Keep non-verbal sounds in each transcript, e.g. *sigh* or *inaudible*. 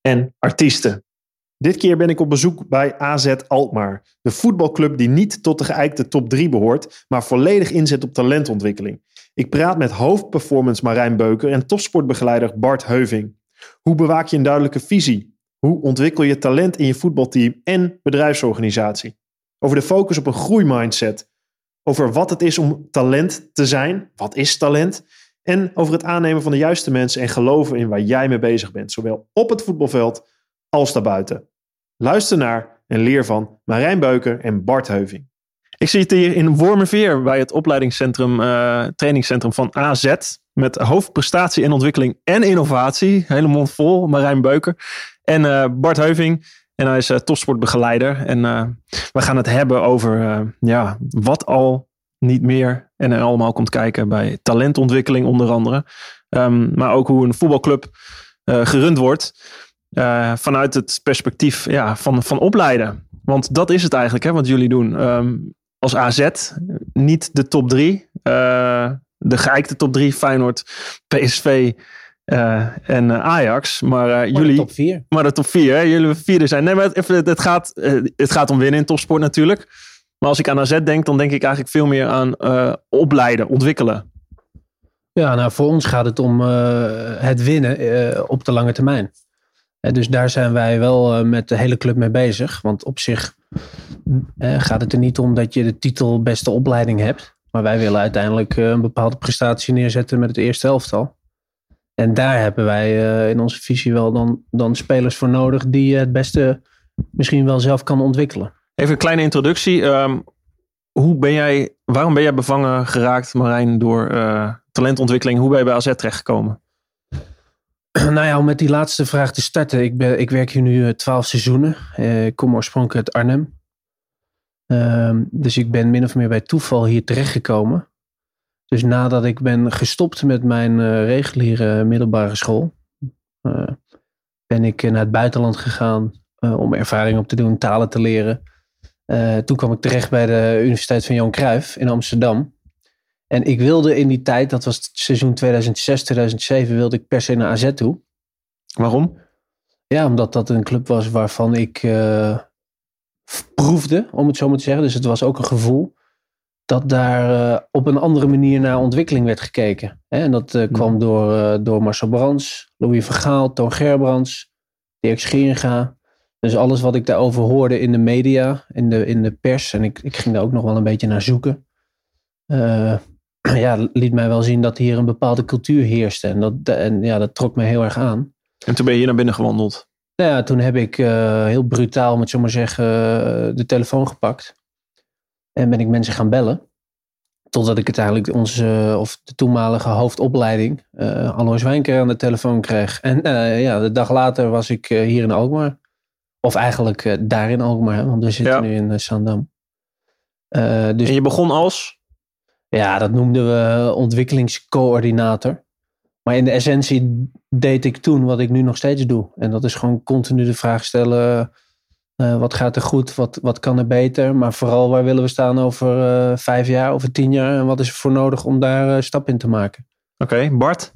en artiesten. Dit keer ben ik op bezoek bij AZ Alkmaar, de voetbalclub die niet tot de geëikte top 3 behoort, maar volledig inzet op talentontwikkeling. Ik praat met hoofdperformance Marijn Beuker en topsportbegeleider Bart Heuving. Hoe bewaak je een duidelijke visie? Hoe ontwikkel je talent in je voetbalteam en bedrijfsorganisatie? Over de focus op een groeimindset. Over wat het is om talent te zijn. Wat is talent? En over het aannemen van de juiste mensen en geloven in waar jij mee bezig bent. Zowel op het voetbalveld als daarbuiten. Luister naar en leer van Marijn Beuker en Bart Heuving. Ik zit hier in Wormerveer bij het opleidingscentrum, uh, trainingscentrum van AZ. Met hoofdprestatie en ontwikkeling en innovatie. Hele mond vol, Marijn Beuker. En uh, Bart Heuving. En hij is uh, topsportbegeleider. En we gaan het hebben over ja, wat al niet meer en er allemaal komt kijken bij talentontwikkeling onder andere. Um, maar ook hoe een voetbalclub gerund wordt. Uh, vanuit het perspectief ja, van, van opleiden. Want dat is het eigenlijk, hè, wat jullie doen. Um, als AZ, niet de top drie. Uh, de geëikte top drie, Feyenoord, PSV uh, en Ajax. Maar, maar jullie. De top vier. Maar de top vier, hè, jullie vierde zijn. Nee, maar het, het, gaat, het gaat om winnen in topsport natuurlijk. Maar als ik aan AZ denk, dan denk ik eigenlijk veel meer aan opleiden, ontwikkelen. Ja, nou voor ons gaat het om het winnen op de lange termijn dus daar zijn wij wel eh, met de hele club mee bezig. Want op zich gaat het er niet om dat je de titel beste opleiding hebt. Maar wij willen uiteindelijk eh, een bepaalde prestatie neerzetten met het eerste elftal. En daar hebben wij eh, in onze visie wel dan, dan spelers voor nodig die het beste misschien wel zelf kan ontwikkelen. Even een kleine introductie. Ehm, hoe ben jij, waarom ben jij bevangen geraakt, Marijn, door talentontwikkeling? Hoe ben je bij AZ terechtgekomen? *clears throat* Nou ja, om met die laatste vraag te starten. Ik, ben, ik werk hier nu eh, twaalf seizoenen. Uh, ik kom oorspronkelijk uit Arnhem. Uh, dus ik ben min of meer bij toeval hier terechtgekomen. Dus nadat ik ben gestopt met mijn reguliere middelbare school, ben ik naar het buitenland gegaan om ervaring op te doen, talen te leren. Toen kwam ik terecht bij de Universiteit van Johan Cruijff in Amsterdam. En ik wilde in die tijd, dat was het seizoen 2006, 2007, wilde ik per se naar AZ toe. Waarom? Ja, omdat dat een club was waarvan ik uh, proefde, om het zo maar te zeggen. Dus het was ook een gevoel dat daar uh, op een andere manier naar ontwikkeling werd gekeken. En dat uh, kwam door, door Marcel Brands, Louis Vergaal, Toon Gerbrands, Dirk Scheringa. Dus alles wat ik daarover hoorde in de media, in de, in de pers. En ik, ik ging daar ook nog wel een beetje naar zoeken. Uh, *clears throat* ja, liet mij wel zien dat hier een bepaalde cultuur heerste. En dat, en ja, dat trok me heel erg aan. En toen ben je hier naar binnen gewandeld? Nou ja, toen heb ik uh, heel brutaal, moet ik zo maar zeggen, uh, de telefoon gepakt. En ben ik mensen gaan bellen. Totdat ik uiteindelijk onze, of de toenmalige hoofdopleiding, uh, Alois Wijnker, aan de telefoon kreeg. En ja, de dag later was ik hier in Alkmaar. Of eigenlijk daar in Alkmaar, want we zitten nu in Sandam. dus, en je begon als? Ja, dat noemden we ontwikkelingscoördinator. Maar in de essentie deed ik toen wat ik nu nog steeds doe. En dat is gewoon continu de vraag stellen: uh, wat gaat er goed, wat, wat kan er beter? Maar vooral waar willen we staan over uh, vijf jaar, over tien jaar? En wat is er voor nodig om daar uh, stap in te maken? Oké, okay, Bart.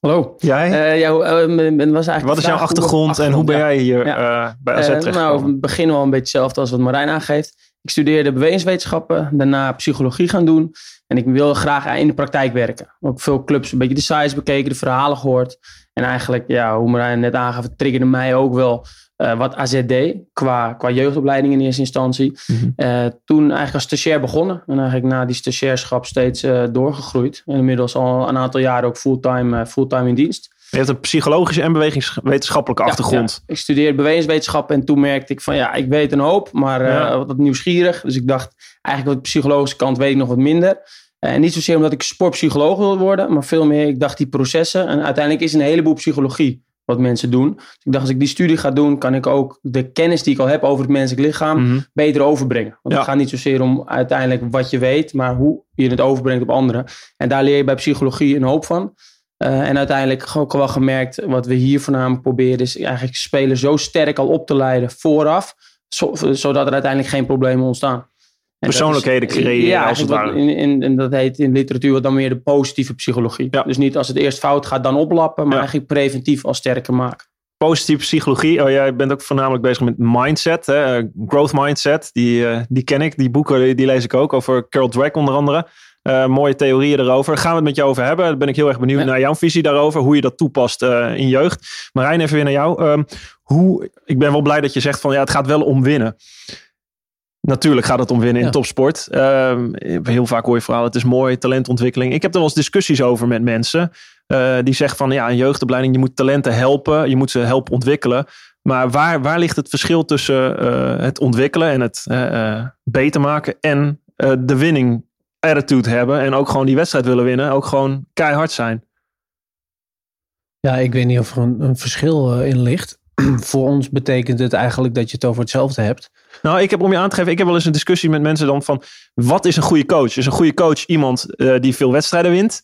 Hallo. Jij? jou, was eigenlijk wat is jouw achtergrond, achtergrond, en hoe ben jij hier ja. bij AZ terecht? Nou, we beginnen wel een beetje hetzelfde als wat Marijn aangeeft. Ik studeerde bewegingswetenschappen, daarna psychologie gaan doen. En ik wilde graag in de praktijk werken. Ook veel clubs een beetje de size bekeken, de verhalen gehoord. En eigenlijk, ja, hoe Marijn net aangaf, triggerde mij ook wel uh, wat AZD qua, qua jeugdopleiding in eerste instantie. Mm -hmm. uh, toen eigenlijk als stagiair begonnen. En eigenlijk na die stagiairschap steeds uh, doorgegroeid. En inmiddels al een aantal jaren ook fulltime, fulltime in dienst. Je hebt een psychologische en bewegingswetenschappelijke ja, achtergrond. Ja. Ik studeerde bewegingswetenschap en toen merkte ik van ja, ik weet een hoop, maar ja. wat nieuwsgierig. Dus ik dacht, eigenlijk op de psychologische kant weet ik nog wat minder. En niet zozeer omdat ik sportpsycholoog wil worden, maar veel meer, ik dacht die processen. En uiteindelijk is een heleboel psychologie wat mensen doen. Dus ik dacht, als ik die studie ga doen, kan ik ook de kennis die ik al heb over het menselijk lichaam Mhm. beter overbrengen. Want Ja. het gaat niet zozeer om uiteindelijk wat je weet, maar hoe je het overbrengt op anderen. En daar leer je bij psychologie een hoop van. Eh, en uiteindelijk ook wel gemerkt, wat we hier voornamelijk proberen, is eigenlijk spelers zo sterk al op te leiden vooraf, zo- zodat er uiteindelijk geen problemen ontstaan. Persoonlijkheden creëren, ja, als het ware. wat In, in, en dat heet in literatuur dan meer de positieve psychologie. Ja. Dus niet als het eerst fout gaat, dan oplappen, maar Ja. eigenlijk preventief al sterker maken. Positieve psychologie. Oh, jij bent ook voornamelijk bezig met mindset. Hè? Growth mindset. Die, eh, die ken ik. Die boeken die, lees ik ook. Over Carol Dweck onder andere. Eh, mooie theorieën erover. Gaan we het met jou over hebben. Daar ben ik heel erg benieuwd Ja. naar jouw visie daarover. Hoe je dat toepast eh, in jeugd. Marijn, even weer naar jou. Ehm, hoe, ik ben wel blij dat je zegt van ja, het gaat wel om winnen. Natuurlijk gaat het om winnen in topsport. Ehm, heel vaak hoor je verhalen, het is mooi, talentontwikkeling. Ik heb er wel eens discussies over met mensen. eh, die zeggen van ja, een jeugdopleiding, je moet talenten helpen. Je moet ze helpen ontwikkelen. Maar waar, waar ligt het verschil tussen eh, het ontwikkelen en het eh, beter maken en de winning attitude hebben en ook gewoon die wedstrijd willen winnen, ook gewoon keihard zijn? Ja, ik weet niet of er een, een verschil in ligt. *clears throat* Voor ons betekent het eigenlijk dat je het over hetzelfde hebt. Nou, ik heb om je aan te geven, ik heb wel eens een discussie met mensen dan van wat is een goede coach? Is een goede coach iemand eh, die veel wedstrijden wint?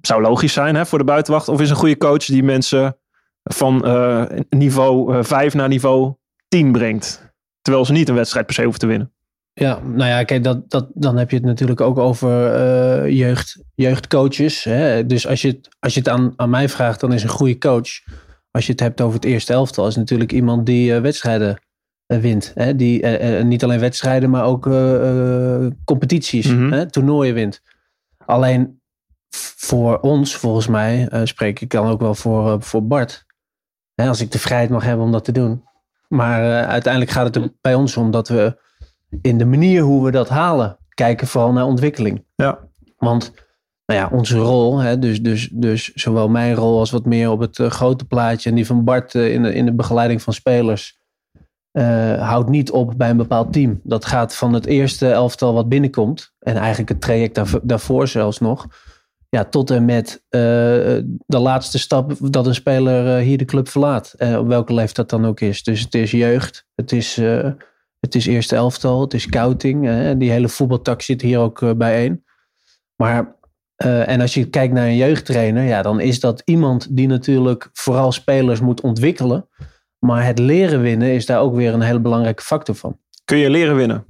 Zou logisch zijn hè, voor de buitenwacht. Of is een goede coach die mensen van eh, niveau eh, 5 naar niveau 10 brengt? Terwijl ze niet een wedstrijd per se hoeven te winnen. Ja, nou ja, kijk, dat, dat, dan heb je het natuurlijk ook over eh, jeugd, jeugdcoaches. Hè? Dus als je het, als je het aan, aan mij vraagt, dan is een goede coach. Als je het hebt over het eerste elftal, is natuurlijk iemand die eh, wedstrijden eh, wint. Hè? Die eh, eh, niet alleen wedstrijden, maar ook eh, eh, competities, Mhm. hè? toernooien wint. Alleen voor ons, volgens mij, eh, spreek ik dan ook wel voor, eh, voor Bart. Hè, als ik de vrijheid mag hebben om dat te doen. Maar eh, uiteindelijk gaat het er bij ons om dat we in de manier hoe we dat halen, kijken vooral naar ontwikkeling. Ja. Want nou ja, onze rol, hè, dus, dus, dus zowel mijn rol als wat meer op het eh, grote plaatje en die van Bart eh, in, de, in de begeleiding van spelers, eh, houdt niet op bij een bepaald team. Dat gaat van het eerste elftal wat binnenkomt en eigenlijk het traject daarv- daarvoor zelfs nog. Ja, tot en met eh, de laatste stap dat een speler eh, hier de club verlaat. Op welke leeftijd dat dan ook is. Dus het is jeugd, het is, het is eerste elftal, het is scouting. die hele voetbaltak zit hier ook bijeen. Maar, en als je kijkt naar een jeugdtrainer, ja, dan is dat iemand die natuurlijk vooral spelers moet ontwikkelen. Maar het leren winnen is daar ook weer een hele belangrijke factor van. Kun je leren winnen?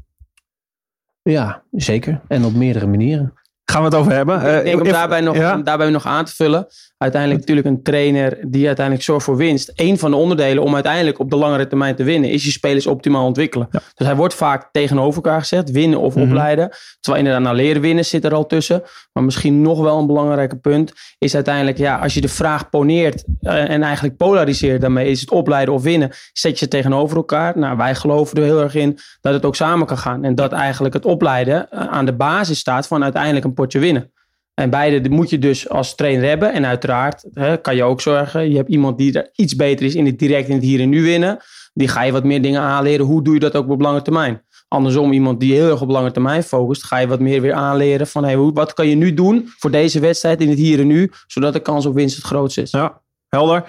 Ja, zeker. En op meerdere manieren. Gaan we het over hebben? Ik denk om if- daarbij nog, ja? om daarbij nog aan te vullen. Uiteindelijk natuurlijk een trainer die uiteindelijk zorgt voor winst. Eén van de onderdelen om uiteindelijk op de langere termijn te winnen... is je spelers optimaal ontwikkelen. Ja. Dus hij wordt vaak tegenover elkaar gezet. Winnen of Mhm. opleiden. Terwijl inderdaad nou leren winnen zit er al tussen. Maar misschien nog wel een belangrijke punt... is uiteindelijk ja, als je de vraag poneert... eh, en eigenlijk polariseert daarmee... is het opleiden of winnen... zet je ze tegenover elkaar. Nou, wij geloven er heel erg in dat het ook samen kan gaan. En dat eigenlijk het opleiden eh, aan de basis staat... van uiteindelijk een potje winnen. En beide moet je dus als trainer hebben. En uiteraard hè, kan je ook zorgen. Je hebt iemand die er iets beter is in het direct in het hier en nu winnen. Die ga je wat meer dingen aanleren. Hoe doe je dat ook op lange termijn? Andersom, iemand die heel erg op lange termijn focust, ga je wat meer weer aanleren van hey, wat kan je nu doen voor deze wedstrijd in het hier en nu, zodat de kans op winst het grootst is. Ja, helder.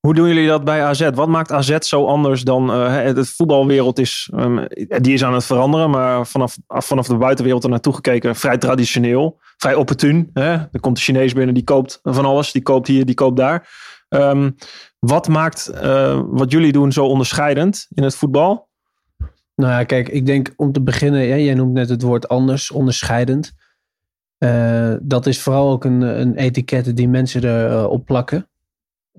Hoe doen jullie dat bij AZ? Wat maakt AZ zo anders dan uh, het voetbalwereld is? Um, die is aan het veranderen, maar vanaf, vanaf de buitenwereld er naartoe gekeken vrij traditioneel, vrij opportun. Hè? Er komt de Chinees binnen, die koopt van alles, die koopt hier, die koopt daar. Um, wat maakt uh, wat jullie doen zo onderscheidend in het voetbal? Nou ja, kijk, ik denk om te beginnen, jij noemt net het woord anders, onderscheidend. Uh, dat is vooral ook een, een etiket die mensen erop uh, plakken.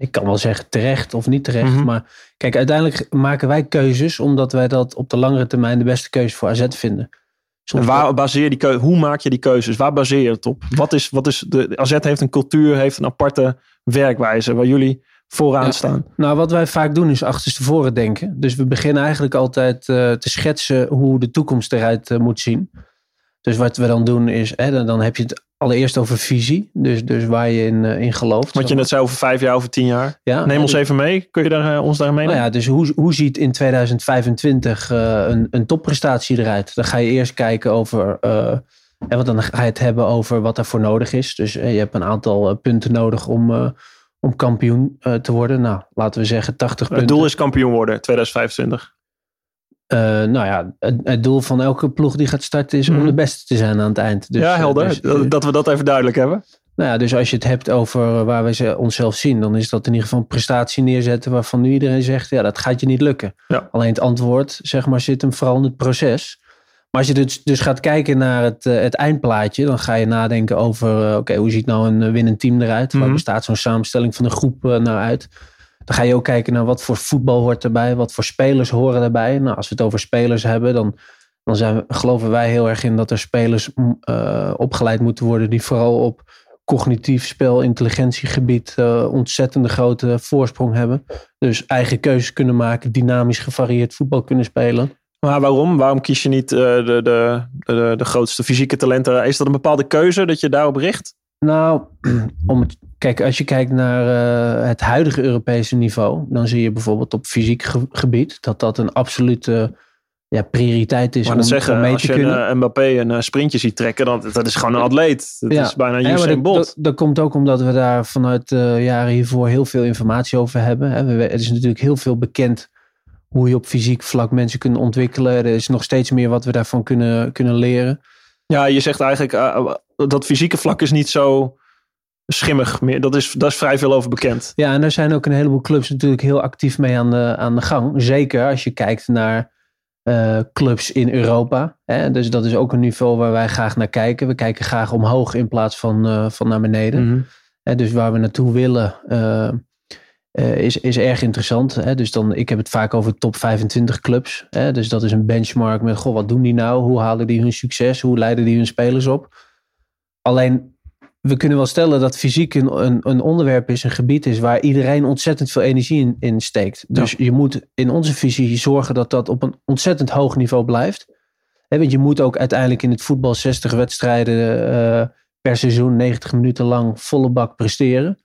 Ik kan wel zeggen terecht of niet terecht. Mm-hmm. Maar kijk, uiteindelijk maken wij keuzes omdat wij dat op de langere termijn de beste keuze voor AZ vinden. Soms en waar baseer je die keuze, hoe maak je die keuzes? Waar baseer je het op? Wat is, wat is de, AZ heeft een cultuur, heeft een aparte werkwijze waar jullie vooraan ja. staan. Nou, wat wij vaak doen is achterstevoren denken. Dus we beginnen eigenlijk altijd uh, te schetsen hoe de toekomst eruit uh, moet zien. Dus wat we dan doen is, hè, dan, dan heb je het allereerst over visie. Dus, dus waar je in, uh, in gelooft. Wat je net zei over vijf jaar, over tien jaar. Ja, Neem ons even mee. Kun je daar, uh, ons daar mee nou ja, Dus hoe, hoe ziet in 2025 uh, een, een topprestatie eruit? Dan ga je eerst kijken over... uh, en want dan ga je het hebben over wat er voor nodig is. Dus je hebt een aantal punten nodig om, om kampioen eh, te worden. Nou, laten we zeggen 80 Het punten. doel is kampioen worden 2025. Eh, nou ja, het, het doel van elke ploeg die gaat starten is Mhm. om de beste te zijn aan het eind. Dus, ja, eh, helder. dus, dat, eh, dat we dat even duidelijk hebben. nou ja, dus als je het hebt over waar wij ze- onszelf zien, dan is dat in ieder geval een prestatie neerzetten waarvan nu iedereen zegt, ja, dat gaat je niet lukken. Ja. Alleen het antwoord, zeg maar, zit hem vooral in het proces. Maar als je dus, dus gaat kijken naar het, het eindplaatje, dan ga je nadenken over, oké, hoe ziet nou een winnend team eruit? Mhm. Waar bestaat zo'n samenstelling van een groep nou uit? Dan ga je ook kijken naar wat voor voetbal hoort erbij, wat voor spelers horen erbij. Nou, als we het over spelers hebben, dan, dan zijn geloven wij heel erg in dat er spelers eh, opgeleid moeten worden die vooral op cognitief spel, intelligentiegebied uh, ontzettende grote voorsprong hebben. Dus eigen keuzes kunnen maken, dynamisch gevarieerd voetbal kunnen spelen. Maar waarom? Waarom kies je niet de, de, de, de grootste fysieke talenten? Is dat een bepaalde keuze dat je daarop richt? Nou, *clears throat* om het, kijk, als je kijkt naar uh, het huidige Europese niveau, dan zie je bijvoorbeeld op fysiek ge gebied dat dat een absolute ja, prioriteit is maar om, zeggen, om mee als je kunnen. een Mbappé een sprintje ziet trekken, dan dat is gewoon een atleet. Dat Ja. is bijna Ja, Usain dat, Bolt. dat, dat komt ook omdat we daar vanuit de jaren hiervoor heel veel informatie over hebben. hè. We- Er is natuurlijk heel veel bekend hoe je op fysiek vlak mensen kunt ontwikkelen. Er is nog steeds meer wat we daarvan kunnen, kunnen leren. Ja, je zegt eigenlijk dat fysieke vlak is niet zo schimmig meer. Dat is, daar is vrij veel over bekend. Ja, en daar zijn ook een heleboel clubs natuurlijk heel actief mee aan de, aan de gang. Zeker als je kijkt naar eh, clubs in Europa. Hè? Dus dat is ook een niveau waar wij graag naar kijken. We kijken graag omhoog in plaats van, eh, van naar beneden. Mhm. Hè, dus waar we naartoe willen eh, is, is erg interessant. Hè? Dus dan, ik heb het vaak over top 25 clubs. Hè? Dus dat is een benchmark met, goh, wat doen die nou? Hoe halen die hun succes? Hoe leiden die hun spelers op? Alleen, we kunnen wel stellen dat fysiek een, een, een onderwerp is, een gebied is waar iedereen ontzettend veel energie in, in steekt. Dus je moet in onze visie zorgen dat dat op een ontzettend hoog niveau blijft. Want je moet ook uiteindelijk in het voetbal 60 wedstrijden eh, per seizoen, 90 minuten lang, volle bak presteren.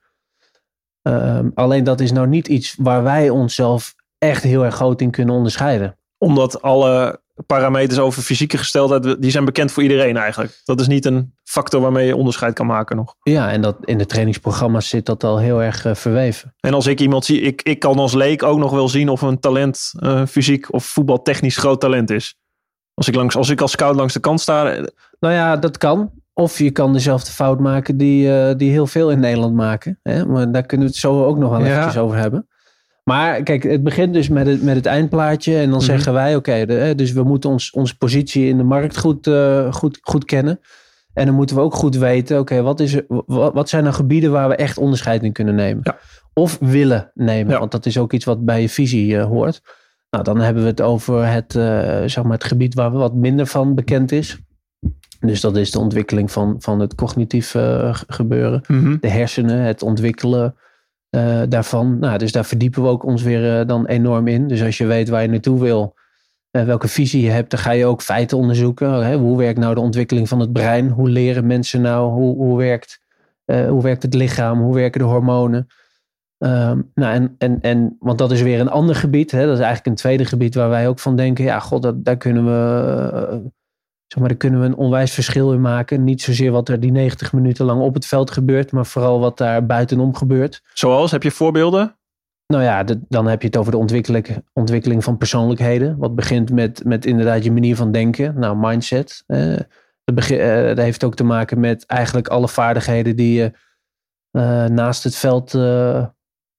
Ehm, alleen dat is nou niet iets waar wij onszelf echt heel erg groot in kunnen onderscheiden. Omdat alle parameters over fysieke gesteldheid, die zijn bekend voor iedereen eigenlijk. Dat is niet een factor waarmee je onderscheid kan maken nog. Ja, en dat in de trainingsprogramma's zit dat al heel erg eh, verweven. En als ik iemand zie, ik, ik kan als leek ook nog wel zien of een talent uh, fysiek of voetbaltechnisch groot talent is. Als ik, langs, als ik als scout langs de kant sta. eh, Nou ja, dat kan. Of je kan dezelfde fout maken die, uh, die heel veel in Nederland maken. Hè? Maar daar kunnen we het zo ook nog wel Ja. eventjes over hebben. Maar kijk, het begint dus met het, met het eindplaatje. En dan Mhm. zeggen wij, oké, dus we moeten ons, onze positie in de markt goed, eh, goed, goed kennen. En dan moeten we ook goed weten, oké, wat is wat, wat zijn nou gebieden waar we echt onderscheid in kunnen nemen? Ja. Of willen nemen, Ja. want dat is ook iets wat bij je visie eh, hoort. Nou, dan hebben we het over het, eh, zeg maar het gebied waar we wat minder van bekend is. Dus dat is de ontwikkeling van, van het cognitief ge- gebeuren. mhm. De hersenen, het ontwikkelen eh, daarvan. Nou, dus daar verdiepen we ook ons weer eh, dan enorm in. Dus als je weet waar je naartoe wil, eh, welke visie je hebt, dan ga je ook feiten onderzoeken. Hè? Hoe werkt nou de ontwikkeling van het brein? Hoe leren mensen nou? Hoe, hoe, werkt, hoe werkt het lichaam? Hoe werken de hormonen? Ehm, nou, en, en, en, want dat is weer een ander gebied. Hè? Dat is eigenlijk een tweede gebied waar wij ook van denken: ja, god, daar kunnen we. Zeg maar, daar kunnen we een onwijs verschil in maken. Niet zozeer wat er die 90 minuten lang op het veld gebeurt, maar vooral wat daar buitenom gebeurt. Zoals, heb je voorbeelden? Nou ja, de- dan heb je het over de ontwikkeling, ontwikkeling van persoonlijkheden. Wat begint met, met inderdaad je manier van denken. Nou, mindset. dat, begin, eh, dat heeft ook te maken met eigenlijk alle vaardigheden die je eh, naast het veld eh,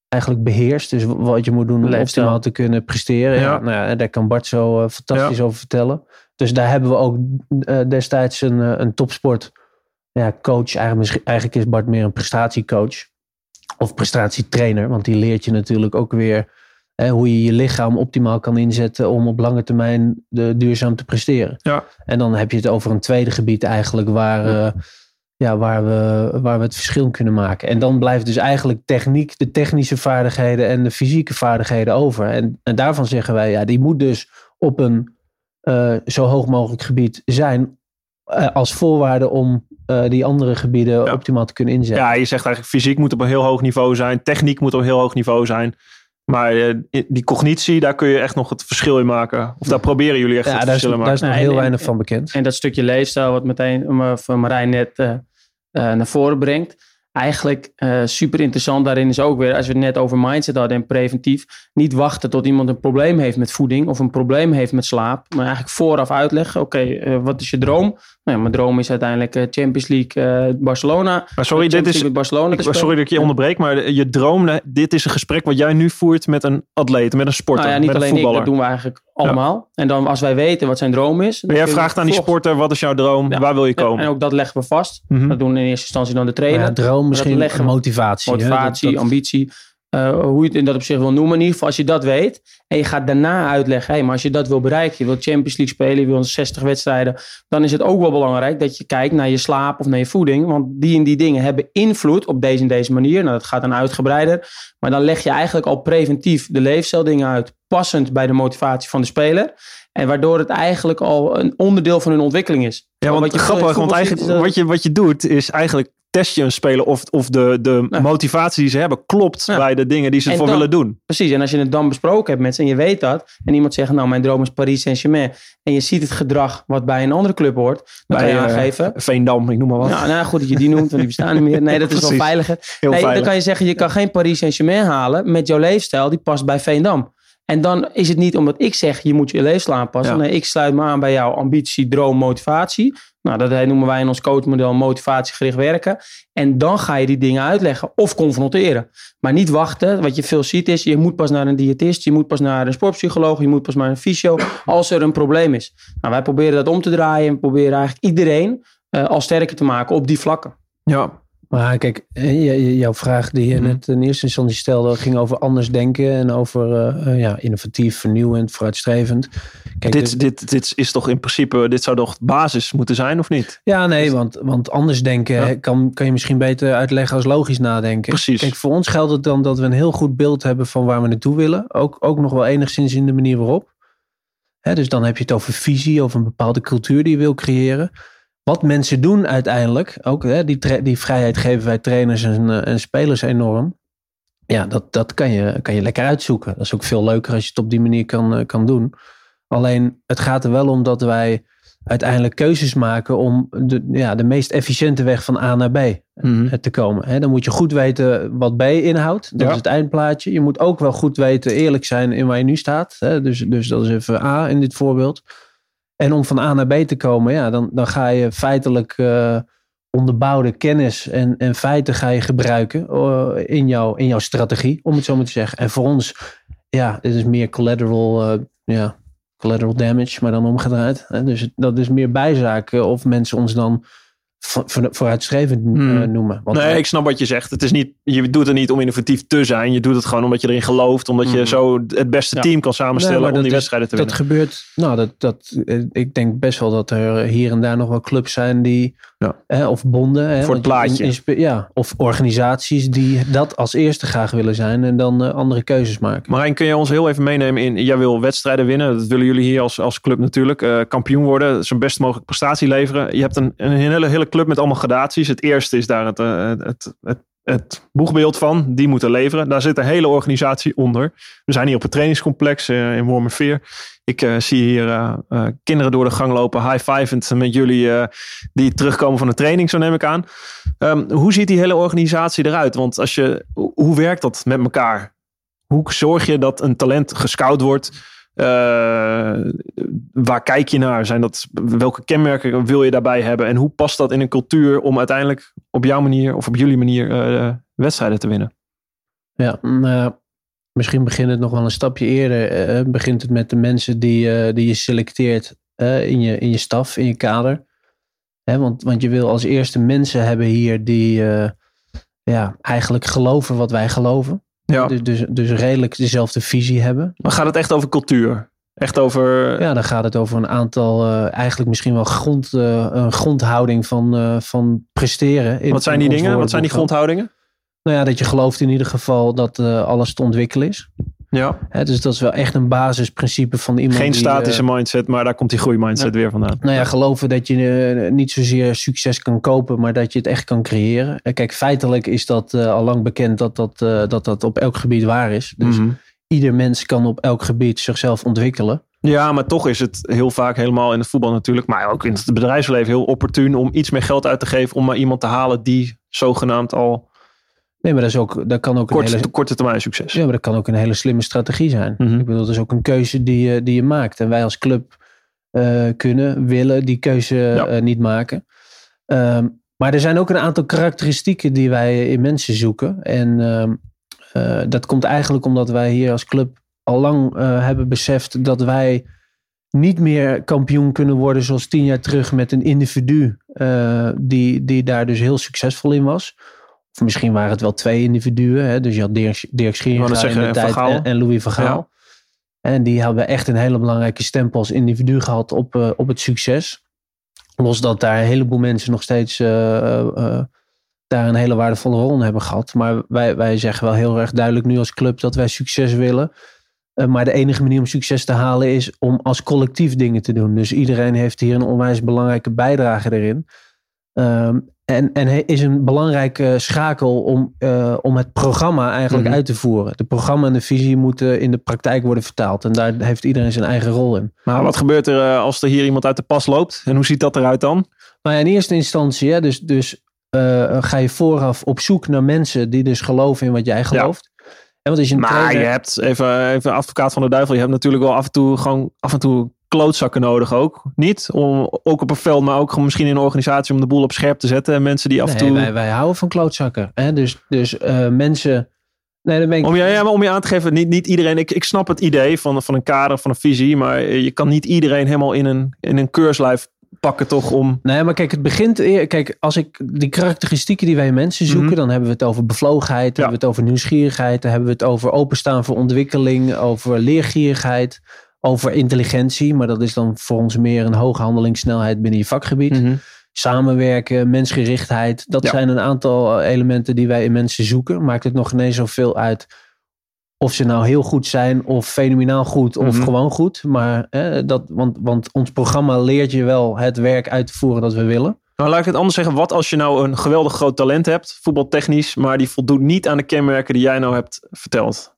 eigenlijk beheerst. Dus wat je moet doen om optimaal te kunnen presteren. Ja. Ja. nou ja, daar kan Bart zo fantastisch over vertellen. Dus daar hebben we ook eh, destijds een, eh, een topsport ja, coach. Eigenlijk, is Bart meer een prestatiecoach. Of prestatietrainer. Want die leert je natuurlijk ook weer hè, hoe je je lichaam optimaal kan inzetten om op lange termijn de, duurzaam te presteren. Ja. En dan heb je het over een tweede gebied eigenlijk waar, ja. ja, waar, we, waar we het verschil kunnen maken. En dan blijft dus eigenlijk techniek, de technische vaardigheden en de fysieke vaardigheden over. En, en daarvan zeggen wij, ja, die moet dus op een uh, zo hoog mogelijk gebied zijn uh, als voorwaarde om uh, die andere gebieden ja. optimaal te kunnen inzetten. Ja, je zegt eigenlijk fysiek moet op een heel hoog niveau zijn, techniek moet op een heel hoog niveau zijn. Maar uh, die cognitie, daar kun je echt nog het verschil in maken. Of daar proberen jullie echt ja, het daar verschil is, in daar maken. is nog heel weinig van bekend. En dat stukje leefstijl wat meteen van Marijn net uh, naar voren brengt. Eigenlijk uh, super interessant daarin is ook weer, als we het net over mindset hadden en preventief, niet wachten tot iemand een probleem heeft met voeding of een probleem heeft met slaap, maar eigenlijk vooraf uitleggen, oké, okay, wat is je droom? Nou ja, mijn droom is uiteindelijk Champions League Barcelona. Maar sorry, dit is, Barcelona ik, sorry dat ik je onderbreek, maar je droom, dit is een gesprek wat jij nu voert met een atleet, met een sporter, nou ja, niet met alleen een voetballer. Ik, dat doen we eigenlijk allemaal. En dan als wij weten wat zijn droom is. Maar jij vraagt aan die sporter, wat is jouw droom? Waar wil je komen? en ook dat leggen we vast. Mhm. Dat doen in eerste instantie dan de trainer. Ja, droom misschien leggen motivatie. hè? Motivatie, Dat- dat- ambitie. Eh, hoe je het in dat op zich wil noemen. In ieder geval, als je dat weet. En je gaat daarna uitleggen. Hey, maar als je dat wil bereiken. Je wil Champions League spelen. Je wil 60 wedstrijden. Dan is het ook wel belangrijk dat je kijkt naar je slaap of naar je voeding. Want die en die dingen hebben invloed op deze en deze manier. Nou, dat gaat dan uitgebreider. Maar dan leg je eigenlijk al preventief de leefstijldingen uit. Passend bij de motivatie van de speler. En waardoor het eigenlijk al een onderdeel van hun ontwikkeling is. Ja, want Wat je grappig, want eigenlijk dat- wat je, wat je doet is eigenlijk test je een speler of, of de, de Ja. motivatie die ze hebben klopt Ja. bij de dingen die ze ervoor dan- willen doen. Precies, en als je het dan besproken hebt met ze en je weet dat, en iemand zegt, nou, mijn droom is Paris Saint-Germain, en je ziet het gedrag wat bij een andere club hoort, dan Bij, kan je eh, aangeven. Veendam, ik noem maar wat. Nou, nou, goed dat je die noemt, want die bestaan niet meer. Nee, dat is wel veiliger. Heel nee, veilig. dan kan je zeggen, je kan geen Paris Saint-Germain halen met jouw leefstijl, die past bij Veendam. En dan is het niet omdat ik zeg, je moet je leefstijl aanpassen. Ja. Nee, ik sluit me aan bij jouw ambitie, droom, motivatie. Nou, dat noemen wij in ons coachmodel motivatiegericht werken. En dan ga je die dingen uitleggen of confronteren. Maar niet wachten. Wat je veel ziet is, je moet pas naar een diëtist, je moet pas naar een sportpsycholoog, je moet pas naar een fysio als er een probleem is. Nou, wij proberen dat om te draaien en proberen eigenlijk iedereen eh, al sterker te maken op die vlakken. Ja, Maar kijk, eh, jouw vraag die je Mhm. net in eerste instantie stelde, ging over anders denken en over eh, eh, ja, innovatief, vernieuwend, vooruitstrevend. Kijk, dit, dus- dit, dit is toch in principe, dit zou toch basis moeten zijn of niet? ja, nee, want, want anders denken Ja. kan, kan je misschien beter uitleggen als logisch nadenken. Precies. Kijk, voor ons geldt het dan dat we een heel goed beeld hebben van waar we naartoe willen. Ook, ook nog wel enigszins in de manier waarop. Hè, dus dan heb je het over visie, over een bepaalde cultuur die je wil creëren. Wat mensen doen uiteindelijk, ook hè, die, die vrijheid geven wij trainers en, eh, en spelers enorm. Ja, dat, dat kan, je, kan je lekker uitzoeken. Dat is ook veel leuker als je het op die manier kan, eh, kan doen. Alleen het gaat er wel om dat wij uiteindelijk keuzes maken om de, ja, de meest efficiënte weg van A naar B Mhm. eh, te komen. Dan moet je goed weten wat B inhoudt. Dat Ja. is het eindplaatje. Je moet ook wel goed weten, eerlijk zijn in waar je nu staat. Dus, dus dat is even A in dit voorbeeld. En om van A naar B te komen, ja, dan, dan ga je feitelijk eh, onderbouwde kennis en, en feiten ga je gebruiken eh, in, jouw, in jouw strategie, om het zo maar te zeggen. En voor ons, ja, dit is meer collateral, eh, ja, collateral damage, maar dan omgedraaid. Dus dat is meer bijzaak of mensen ons dan vooruitstrevend eh, Hmm. noemen. Want Nee, ik snap wat je zegt. Het is niet, je doet het niet om innovatief te zijn. Je doet het gewoon omdat je erin gelooft. Omdat je Mhm. zo het beste Ja. team kan samenstellen Nee, om dat die is- wedstrijden te dat winnen. gebeurt, nou, dat, dat, ik denk best wel dat er hier en daar nog wel clubs zijn die, Ja. hè, of bonden, hè, Voor het ja, of organisaties die dat als eerste graag willen zijn en dan eh, andere keuzes maken. Marijn, kun je ons heel even meenemen in... Jij wil wedstrijden winnen. Dat willen jullie hier als, als club natuurlijk. Eh, kampioen worden. Zo'n best mogelijk prestatie leveren. Je hebt een, een hele, hele club met allemaal gradaties. Het eerste is daar het, eh, het, het, het, het boegbeeld van. Die moeten leveren. Daar zit een hele organisatie onder. We zijn hier op het trainingscomplex in Wormerveer. Ik eh, zie hier eh, eh, kinderen door de gang lopen. High-fivend met jullie die terugkomen van de training, zo neem ik aan. Ehm, hoe ziet die hele organisatie eruit? Want als je, hoe- werkt dat met elkaar? Hoe zorg je dat een talent gescout wordt? Waar kijk je naar? Zijn dat, welke kenmerken wil je daarbij hebben? En hoe past dat in een cultuur om uiteindelijk op jouw manier of op jullie manier wedstrijden te winnen? Ja, nou, misschien begint het nog wel een stapje eerder. eh, begint het met de mensen die, eh, die je selecteert eh, in, je, in je staf, in je kader. Hè, want, want je wil als eerste mensen hebben hier die eh, ja, eigenlijk geloven wat wij geloven. Ja. Dus, dus, dus redelijk dezelfde visie hebben. Maar gaat het echt over cultuur? Echt over. Ja, dan gaat het over een aantal, eh, eigenlijk misschien wel grond, eh, een grondhouding van, eh, van presteren. in- wat zijn die dingen? Wat zijn die grondhoudingen? Nou ja, dat je gelooft in ieder geval dat eh, alles te ontwikkelen is. Ja. Hè, dus dat is wel echt een basisprincipe van iemand Geen die, statische eh, mindset, maar daar komt die groeimindset weer vandaan. nou ja, geloven dat je eh, niet zozeer succes kan kopen, maar dat je het echt kan creëren. Kijk, feitelijk is dat al lang bekend dat dat, dat dat op elk gebied waar is. Dus Mhm. ieder mens kan op elk gebied zichzelf ontwikkelen. Ja, maar toch is het heel vaak helemaal in het voetbal natuurlijk, maar ook in het bedrijfsleven heel opportun om iets meer geld uit te geven om maar iemand te halen die zogenaamd al Nee, maar dat, is ook, dat kan ook een Korte, hele... korte termijn succes. Ja, maar dat kan ook een hele slimme strategie zijn. Mhm. Ik bedoel, dat is ook een keuze die je, die je maakt. En wij als club eh, kunnen, willen die keuze Ja. eh, niet maken. Ehm, maar er zijn ook een aantal karakteristieken die wij in mensen zoeken. En ehm, eh, dat komt eigenlijk omdat wij hier als club al lang hebben beseft dat wij niet meer kampioen kunnen worden zoals tien jaar terug met een individu die, die daar dus heel succesvol in was. Misschien waren het wel twee individuen. Hè? Dus je had Dirk, Dirk in de en tijd Van Gaal. en, en Louis van Gaal. En die hebben echt een hele belangrijke stempel als individu gehad op, eh, op het succes. Los dat daar een heleboel mensen nog steeds eh, eh, daar een hele waardevolle rol in hebben gehad. Maar wij, wij zeggen wel heel erg duidelijk nu als club dat wij succes willen. Maar de enige manier om succes te halen is om als collectief dingen te doen. Dus iedereen heeft hier een onwijs belangrijke bijdrage erin. Ehm, en, en hij is een belangrijke schakel om, eh, om het programma eigenlijk Mhm. uit te voeren. De programma en de visie moeten in de praktijk worden vertaald. En daar heeft iedereen zijn eigen rol in. Maar wat gebeurt er eh, als er hier iemand uit de pas loopt? En hoe ziet dat eruit dan? Nou ja, in eerste instantie, hè, dus, dus eh, ga je vooraf op zoek naar mensen die dus geloven in wat jij gelooft. En wat is een Maar trainer? je hebt, even, even advocaat van de duivel, je hebt natuurlijk wel af en toe gewoon af en toe klootzakken nodig ook. Niet om, ook op een veld, maar ook gewoon misschien in een organisatie om de boel op scherp te zetten. En mensen die af en Nee, toe... wij, wij houden van klootzakken. Hè? Dus, dus eh, mensen. Nee, dan ben ik. Om je, ja, maar om je aan te geven, niet, niet iedereen. Ik, ik snap het idee van, van een kader, van een visie. Maar je kan niet iedereen helemaal in een, in een keurslijf pakken, toch? Om. Nee, maar kijk, het begint. eer- Kijk, als ik die karakteristieken die wij mensen zoeken, Mhm. dan hebben we het over bevlogenheid, dan hebben we het over nieuwsgierigheid, dan hebben we het over openstaan voor ontwikkeling, over leergierigheid, over intelligentie. Maar dat is dan voor ons meer een hoge handelingssnelheid binnen je vakgebied. Mhm. Samenwerken, mensgerichtheid. Dat Ja. zijn een aantal eh, elementen die wij in mensen zoeken. Maakt het nog ineens zoveel uit of ze nou heel goed zijn of fenomenaal goed of Mhm. gewoon goed. Maar eh, dat, want, want ons programma leert je wel het werk uit te voeren dat we willen. Nou, laat ik het anders zeggen. Wat als je nou een geweldig groot talent hebt, voetbaltechnisch, maar die voldoet niet aan de kenmerken die jij nou hebt verteld?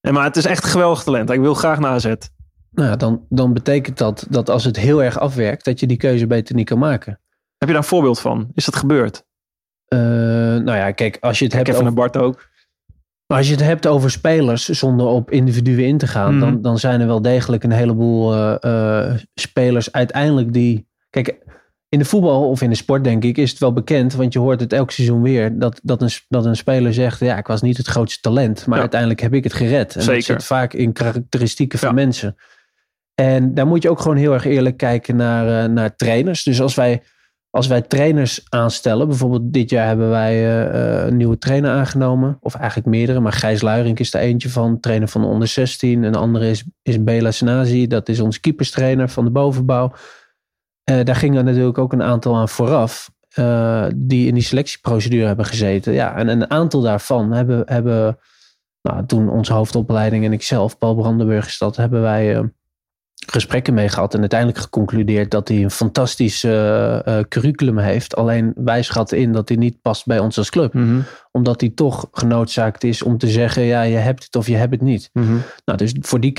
En maar het is echt een geweldig talent. Ik wil graag naar AZ. Nou, ja, dan, dan betekent dat dat als het heel erg afwerkt, dat je die keuze beter niet kan maken. Heb je daar een voorbeeld van? Is dat gebeurd? Eh, nou ja, kijk, als je het hebt Kevin over, Bart ook. Maar als je het hebt over spelers zonder op individuen in te gaan, Mhm. dan, dan zijn er wel degelijk een heleboel eh, eh, spelers uiteindelijk die. Kijk, in de voetbal of in de sport, denk ik, is het wel bekend, want je hoort het elk seizoen weer, dat, dat, een, dat een speler zegt: Ja, ik was niet het grootste talent, maar Ja. uiteindelijk heb ik het gered. En Zeker. dat zit vaak in karakteristieken van Ja. mensen. En daar moet je ook gewoon heel erg eerlijk kijken naar, eh, naar trainers. Dus als wij, als wij trainers aanstellen, bijvoorbeeld dit jaar hebben wij eh, eh, een nieuwe trainer aangenomen, of eigenlijk meerdere, maar Gijs Luiring is er eentje van, trainer van de onder 16. Een andere is, is Bela Senazi, dat is ons keeperstrainer van de bovenbouw. Daar gingen natuurlijk ook een aantal aan vooraf, die in die selectieprocedure hebben gezeten. Ja, en een aantal daarvan hebben, hebben nou, toen onze hoofdopleiding en ikzelf, Paul Brandenburg is dat, hebben wij gesprekken mee gehad. En uiteindelijk geconcludeerd dat hij een fantastisch eh, eh, curriculum heeft. Alleen wij schatten in dat hij niet past bij ons als club. Mhm. Omdat hij toch genoodzaakt is om te zeggen, ja, je hebt het of je hebt het niet. Mhm. Nou, dus voor die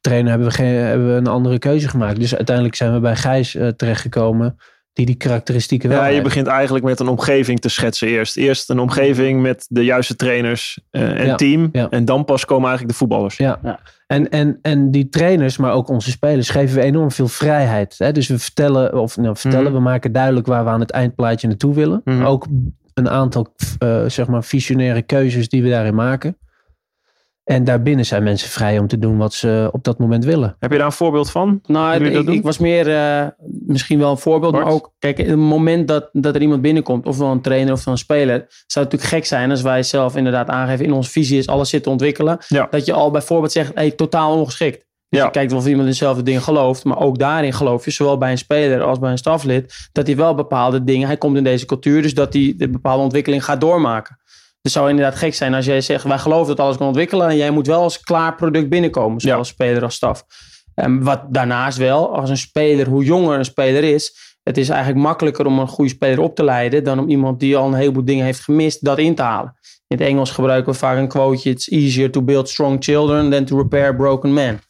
trainer hebben we, geen, hebben we een andere keuze gemaakt. Dus uiteindelijk zijn we bij Gijs eh, terechtgekomen die die karakteristieken wel Ja, je heeft. begint eigenlijk met een omgeving te schetsen eerst. Eerst een omgeving met de juiste trainers eh, en Ja, team. ja. En dan pas komen eigenlijk de voetballers. Ja. Ja. En, en, en die trainers, maar ook onze spelers, geven we enorm veel vrijheid. Hè? Dus we vertellen, of nou, vertellen, Mhm. we maken duidelijk waar we aan het eindplaatje naartoe willen. Mhm. Ook een aantal, eh, zeg maar, visionaire keuzes die we daarin maken. En daarbinnen zijn mensen vrij om te doen wat ze op dat moment willen. Heb je daar een voorbeeld van? Nou, ik, ik was meer eh, misschien wel een voorbeeld, Bart? maar ook, kijk, het moment dat, dat er iemand binnenkomt, ofwel een trainer of een speler, zou het natuurlijk gek zijn als wij zelf inderdaad aangeven in onze visie is alles zit te ontwikkelen, Ja. dat je al bijvoorbeeld zegt, hey, totaal ongeschikt. Dus Ja. je kijkt wel of iemand in dezelfde dingen gelooft, maar ook daarin geloof je, zowel bij een speler als bij een staflid, dat hij wel bepaalde dingen, hij komt in deze cultuur, dus dat hij de bepaalde ontwikkeling gaat doormaken. Het zou inderdaad gek zijn als jij zegt, wij geloven dat alles kan ontwikkelen en jij moet wel als klaar product binnenkomen, zowel Ja. als speler als staf. En wat daarnaast wel, als een speler, hoe jonger een speler is, het is eigenlijk makkelijker om een goede speler op te leiden dan om iemand die al een heleboel dingen heeft gemist, dat in te halen. In het Engels gebruiken we vaak een quoteje: It's easier to build strong children than to repair broken men.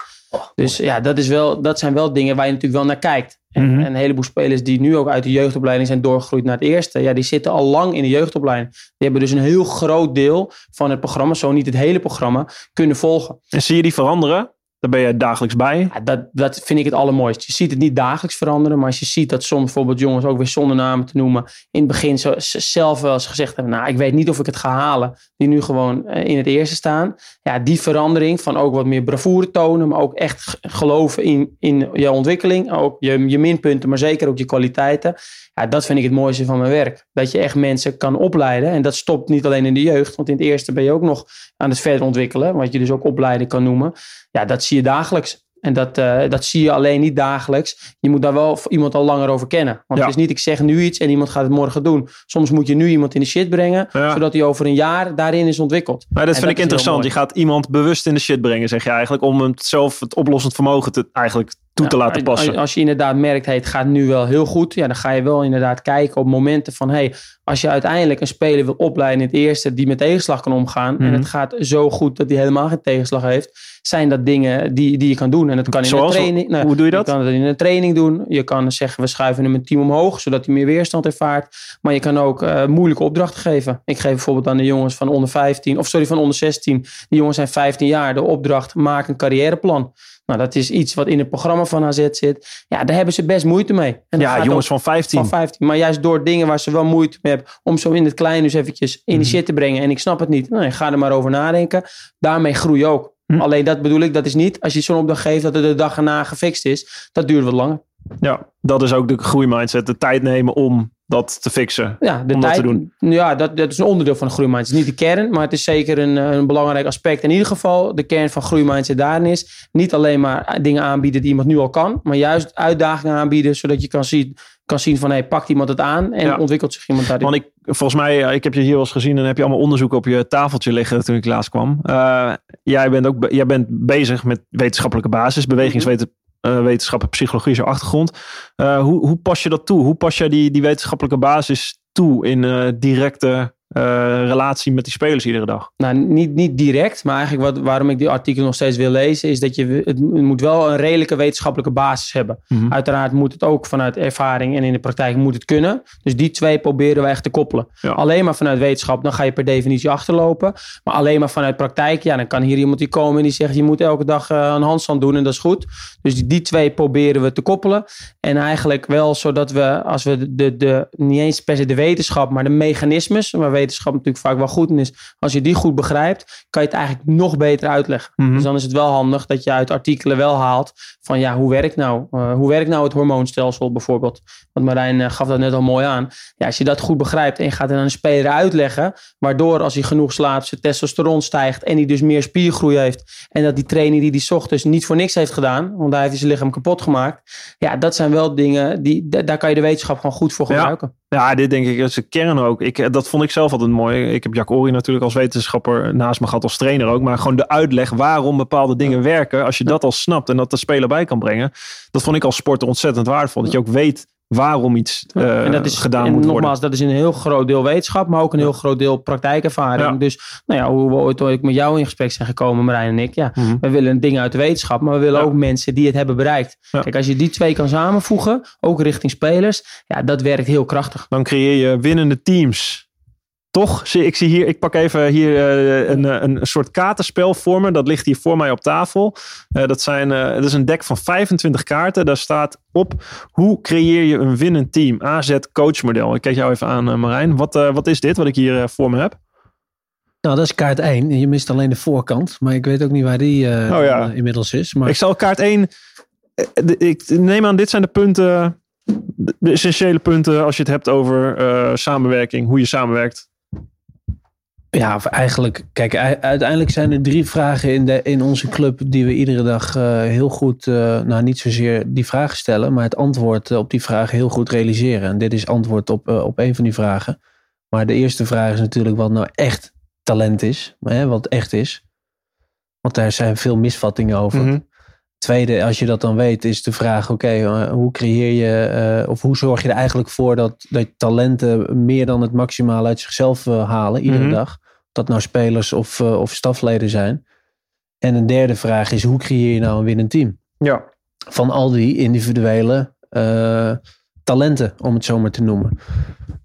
Dus ja, dat, is wel, dat zijn wel dingen waar je natuurlijk wel naar kijkt. En, Mhm. en een heleboel spelers die nu ook uit de jeugdopleiding zijn doorgegroeid naar het eerste. Ja, die zitten al lang in de jeugdopleiding. Die hebben dus een heel groot deel van het programma, zo niet het hele programma, kunnen volgen. En zie je die veranderen? Daar ben je dagelijks bij. Ja, dat, dat vind ik het allermooiste. Je ziet het niet dagelijks veranderen, maar als je ziet dat soms bijvoorbeeld jongens, ook weer zonder namen te noemen, in het begin zo, zelf wel eens gezegd hebben, nou, ik weet niet of ik het ga halen, die nu gewoon eh, in het eerste staan. Ja, die verandering van ook wat meer bravoure tonen, maar ook echt geloven in, in je ontwikkeling, ook je, je minpunten, maar zeker ook je kwaliteiten. Ja, dat vind ik het mooiste van mijn werk. Dat je echt mensen kan opleiden. En dat stopt niet alleen in de jeugd. Want in het eerste ben je ook nog aan het verder ontwikkelen. Wat je dus ook opleiden kan noemen. Ja, dat zie je dagelijks. En dat, eh, dat zie je alleen niet dagelijks. Je moet daar wel iemand al langer over kennen. Want Ja. het is niet, ik zeg nu iets en iemand gaat het morgen doen. Soms moet je nu iemand in de shit brengen. Ja. Zodat hij over een jaar daarin is ontwikkeld. Maar dat En vind ik interessant. Je gaat iemand bewust in de shit brengen, zeg je eigenlijk. Om hem zelf het oplossend vermogen te, eigenlijk toe te laten als- passen. Als je inderdaad merkt, hey, het gaat nu wel heel goed. Ja, dan ga je wel inderdaad kijken op momenten van... Hey, als je uiteindelijk een speler wil opleiden in het eerste... die met tegenslag kan omgaan... Mhm. en het gaat zo goed dat hij helemaal geen tegenslag heeft... zijn dat dingen die, die je kan doen. En dat kan in Zoals? een training... nou, Hoe doe je dat? Je kan het in een training doen. Je kan zeggen, we schuiven hem een team omhoog... zodat hij meer weerstand ervaart. Maar je kan ook eh, moeilijke opdrachten geven. Ik geef bijvoorbeeld aan de jongens van onder 15... of sorry, van onder 16. Die jongens zijn 15 jaar. De opdracht, maak een carrièreplan. Nou, dat is iets wat in het programma van AZ zit. Ja, daar hebben ze best moeite mee. En ja, jongens van 15. van 15. Maar juist door dingen waar ze wel moeite mee om zo in het klein dus eventjes in Mhm. die shit te brengen... en ik snap het niet. Nou, ga er maar over nadenken. Daarmee groei je ook. Hm. Alleen dat bedoel ik, dat is niet... als je zo'n opdracht geeft dat het de dag erna gefixt is. Dat duurt wat langer. Ja, dat is ook de groeimindset. De tijd nemen om dat te fixen. Ja, de Om dat tijd, te doen. Ja, dat, dat is een onderdeel van de groeimindset. Niet de kern, maar het is zeker een, eh, een belangrijk aspect. In ieder geval, de kern van groeimindset daarin is... niet alleen maar dingen aanbieden die iemand nu al kan... maar juist uitdagingen aanbieden... zodat je kan zien, kan zien van... hey, pakt iemand het aan en Ja. ontwikkelt zich iemand daarin. Want ik, volgens mij, eh, ik heb je hier wel eens gezien en heb je allemaal onderzoeken op je tafeltje liggen toen ik laatst kwam. Eh, jij, bent ook, jij bent bezig met wetenschappelijke basis, bewegingswetenschappen, psychologie is je achtergrond. Eh, hoe, hoe pas je dat toe? Hoe pas jij die, die wetenschappelijke basis toe in eh, directe eh, relatie met die spelers iedere dag? Nou, niet, niet direct, maar eigenlijk wat, waarom ik die artikel nog steeds wil lezen, is dat je het, moet wel een redelijke wetenschappelijke basis hebben. Mhm. Uiteraard moet het ook vanuit ervaring en in de praktijk moet het kunnen. Dus die twee proberen we echt te koppelen. Ja. Alleen maar vanuit wetenschap, dan ga je per definitie achterlopen. Maar alleen maar vanuit praktijk, ja, dan kan hier iemand die komen en die zegt, je moet elke dag eh, een handstand doen en dat is goed. Dus die, die twee proberen we te koppelen. En eigenlijk wel zodat we, als we de, de, niet eens per se de wetenschap, maar de mechanismes, waar wetenschap natuurlijk vaak wel goed in is, als je die goed begrijpt, kan je het eigenlijk nog beter uitleggen. Mhm. Dus dan is het wel handig dat je uit artikelen wel haalt van ja, hoe werkt nou, eh, hoe werkt nou het hormoonstelsel bijvoorbeeld? Want Marijn eh, gaf dat net al mooi aan. Ja, als je dat goed begrijpt en je gaat het aan een speler uitleggen, waardoor als hij genoeg slaapt, zijn testosteron stijgt en hij dus meer spiergroei heeft en dat die training die hij ochtends niet voor niks heeft gedaan, want daar heeft hij zijn lichaam kapot gemaakt. Ja, dat zijn wel dingen, die, da- daar kan je de wetenschap gewoon goed voor gebruiken. Ja, dit denk ik is de kern ook. Ik, eh, dat vond ik zelf altijd mooi. Ik heb Jack Ori natuurlijk als wetenschapper naast me gehad als trainer ook. Maar gewoon de uitleg waarom bepaalde dingen werken. Als je dat al snapt en dat de speler bij kan brengen. Dat vond ik als sporter ontzettend waardevol. Dat je ook weet waarom iets eh, en dat is, gedaan en moet nogmaals, worden. dat is een heel groot deel wetenschap, maar ook een heel groot deel praktijkervaring. Ja. Dus nou ja, hoe we ooit, ooit met jou in gesprek zijn gekomen, Marijn en ik. Ja, Mhm. we willen dingen uit de wetenschap, maar we willen Ja. ook mensen die het hebben bereikt. Kijk, als je die twee kan samenvoegen, ook richting spelers, ja, dat werkt heel krachtig. Dan creëer je winnende teams. Toch? Zie- Ik zie hier, ik pak even hier eh, een, eh, een soort kaartenspel voor me. Dat ligt hier voor mij op tafel. Eh, dat, zijn, dat is een deck van 25 kaarten. Daar staat op hoe creëer je een winnend team? AZ coachmodel. Ik kijk jou even aan, Marijn. Wat, wat is dit wat ik hier voor me heb? Nou, dat is kaart 1. Je mist alleen de voorkant. Maar ik weet ook niet waar die Oh ja. inmiddels is. Maar Ik zal kaart 1. eh, de- Ik neem aan, dit zijn de punten. De essentiële punten als je het hebt over samenwerking. Hoe je samenwerkt. Ja, of eigenlijk, kijk, uiteindelijk zijn er drie vragen in, de, in onze club die we iedere dag eh, heel goed, eh, nou niet zozeer die vragen stellen, maar het antwoord eh, op die vragen heel goed realiseren. En dit is antwoord op, op een van die vragen. Maar de eerste vraag is natuurlijk wat nou echt talent is, hè, wat echt is. Want daar zijn veel misvattingen over. Mhm. Tweede, als je dat dan weet, is de vraag: oké, hoe creëer je, of hoe zorg je er eigenlijk voor dat, dat talenten meer dan het maximaal uit zichzelf halen iedere Mhm. dag? Dat nou spelers of, eh, of stafleden zijn. En een derde vraag is: hoe creëer je nou een winnend team? Ja. Van al die individuele eh, talenten, om het zo maar te noemen.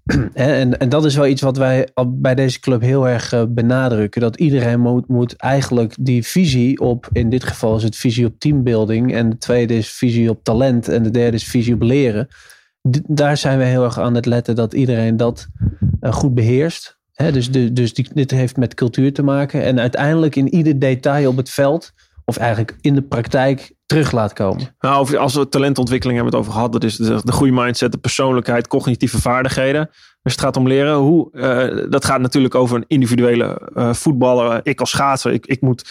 *clears throat* en, en dat is wel iets wat wij bij deze club heel erg uh, benadrukken. Dat iedereen moet, moet eigenlijk die visie op, in dit geval is het visie op teambuilding. En de tweede is visie op talent. En de derde is visie op leren. daar zijn we heel erg aan het letten dat iedereen dat uh, goed beheerst. Dus dus die, dit heeft met cultuur te maken. En uiteindelijk in ieder detail op het veld, of eigenlijk in de praktijk, terug laat komen. Nou, als we talentontwikkeling hebben het over gehad. Dat is de, de goede mindset, de persoonlijkheid, cognitieve vaardigheden. Dus het gaat om leren. Hoe, uh, dat gaat natuurlijk over een individuele uh, voetballer. Ik als schaatser, ik, ik moet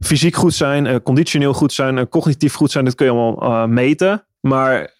fysiek goed zijn, uh, conditioneel goed zijn, cognitief goed zijn. Dat kun je allemaal meten. Maar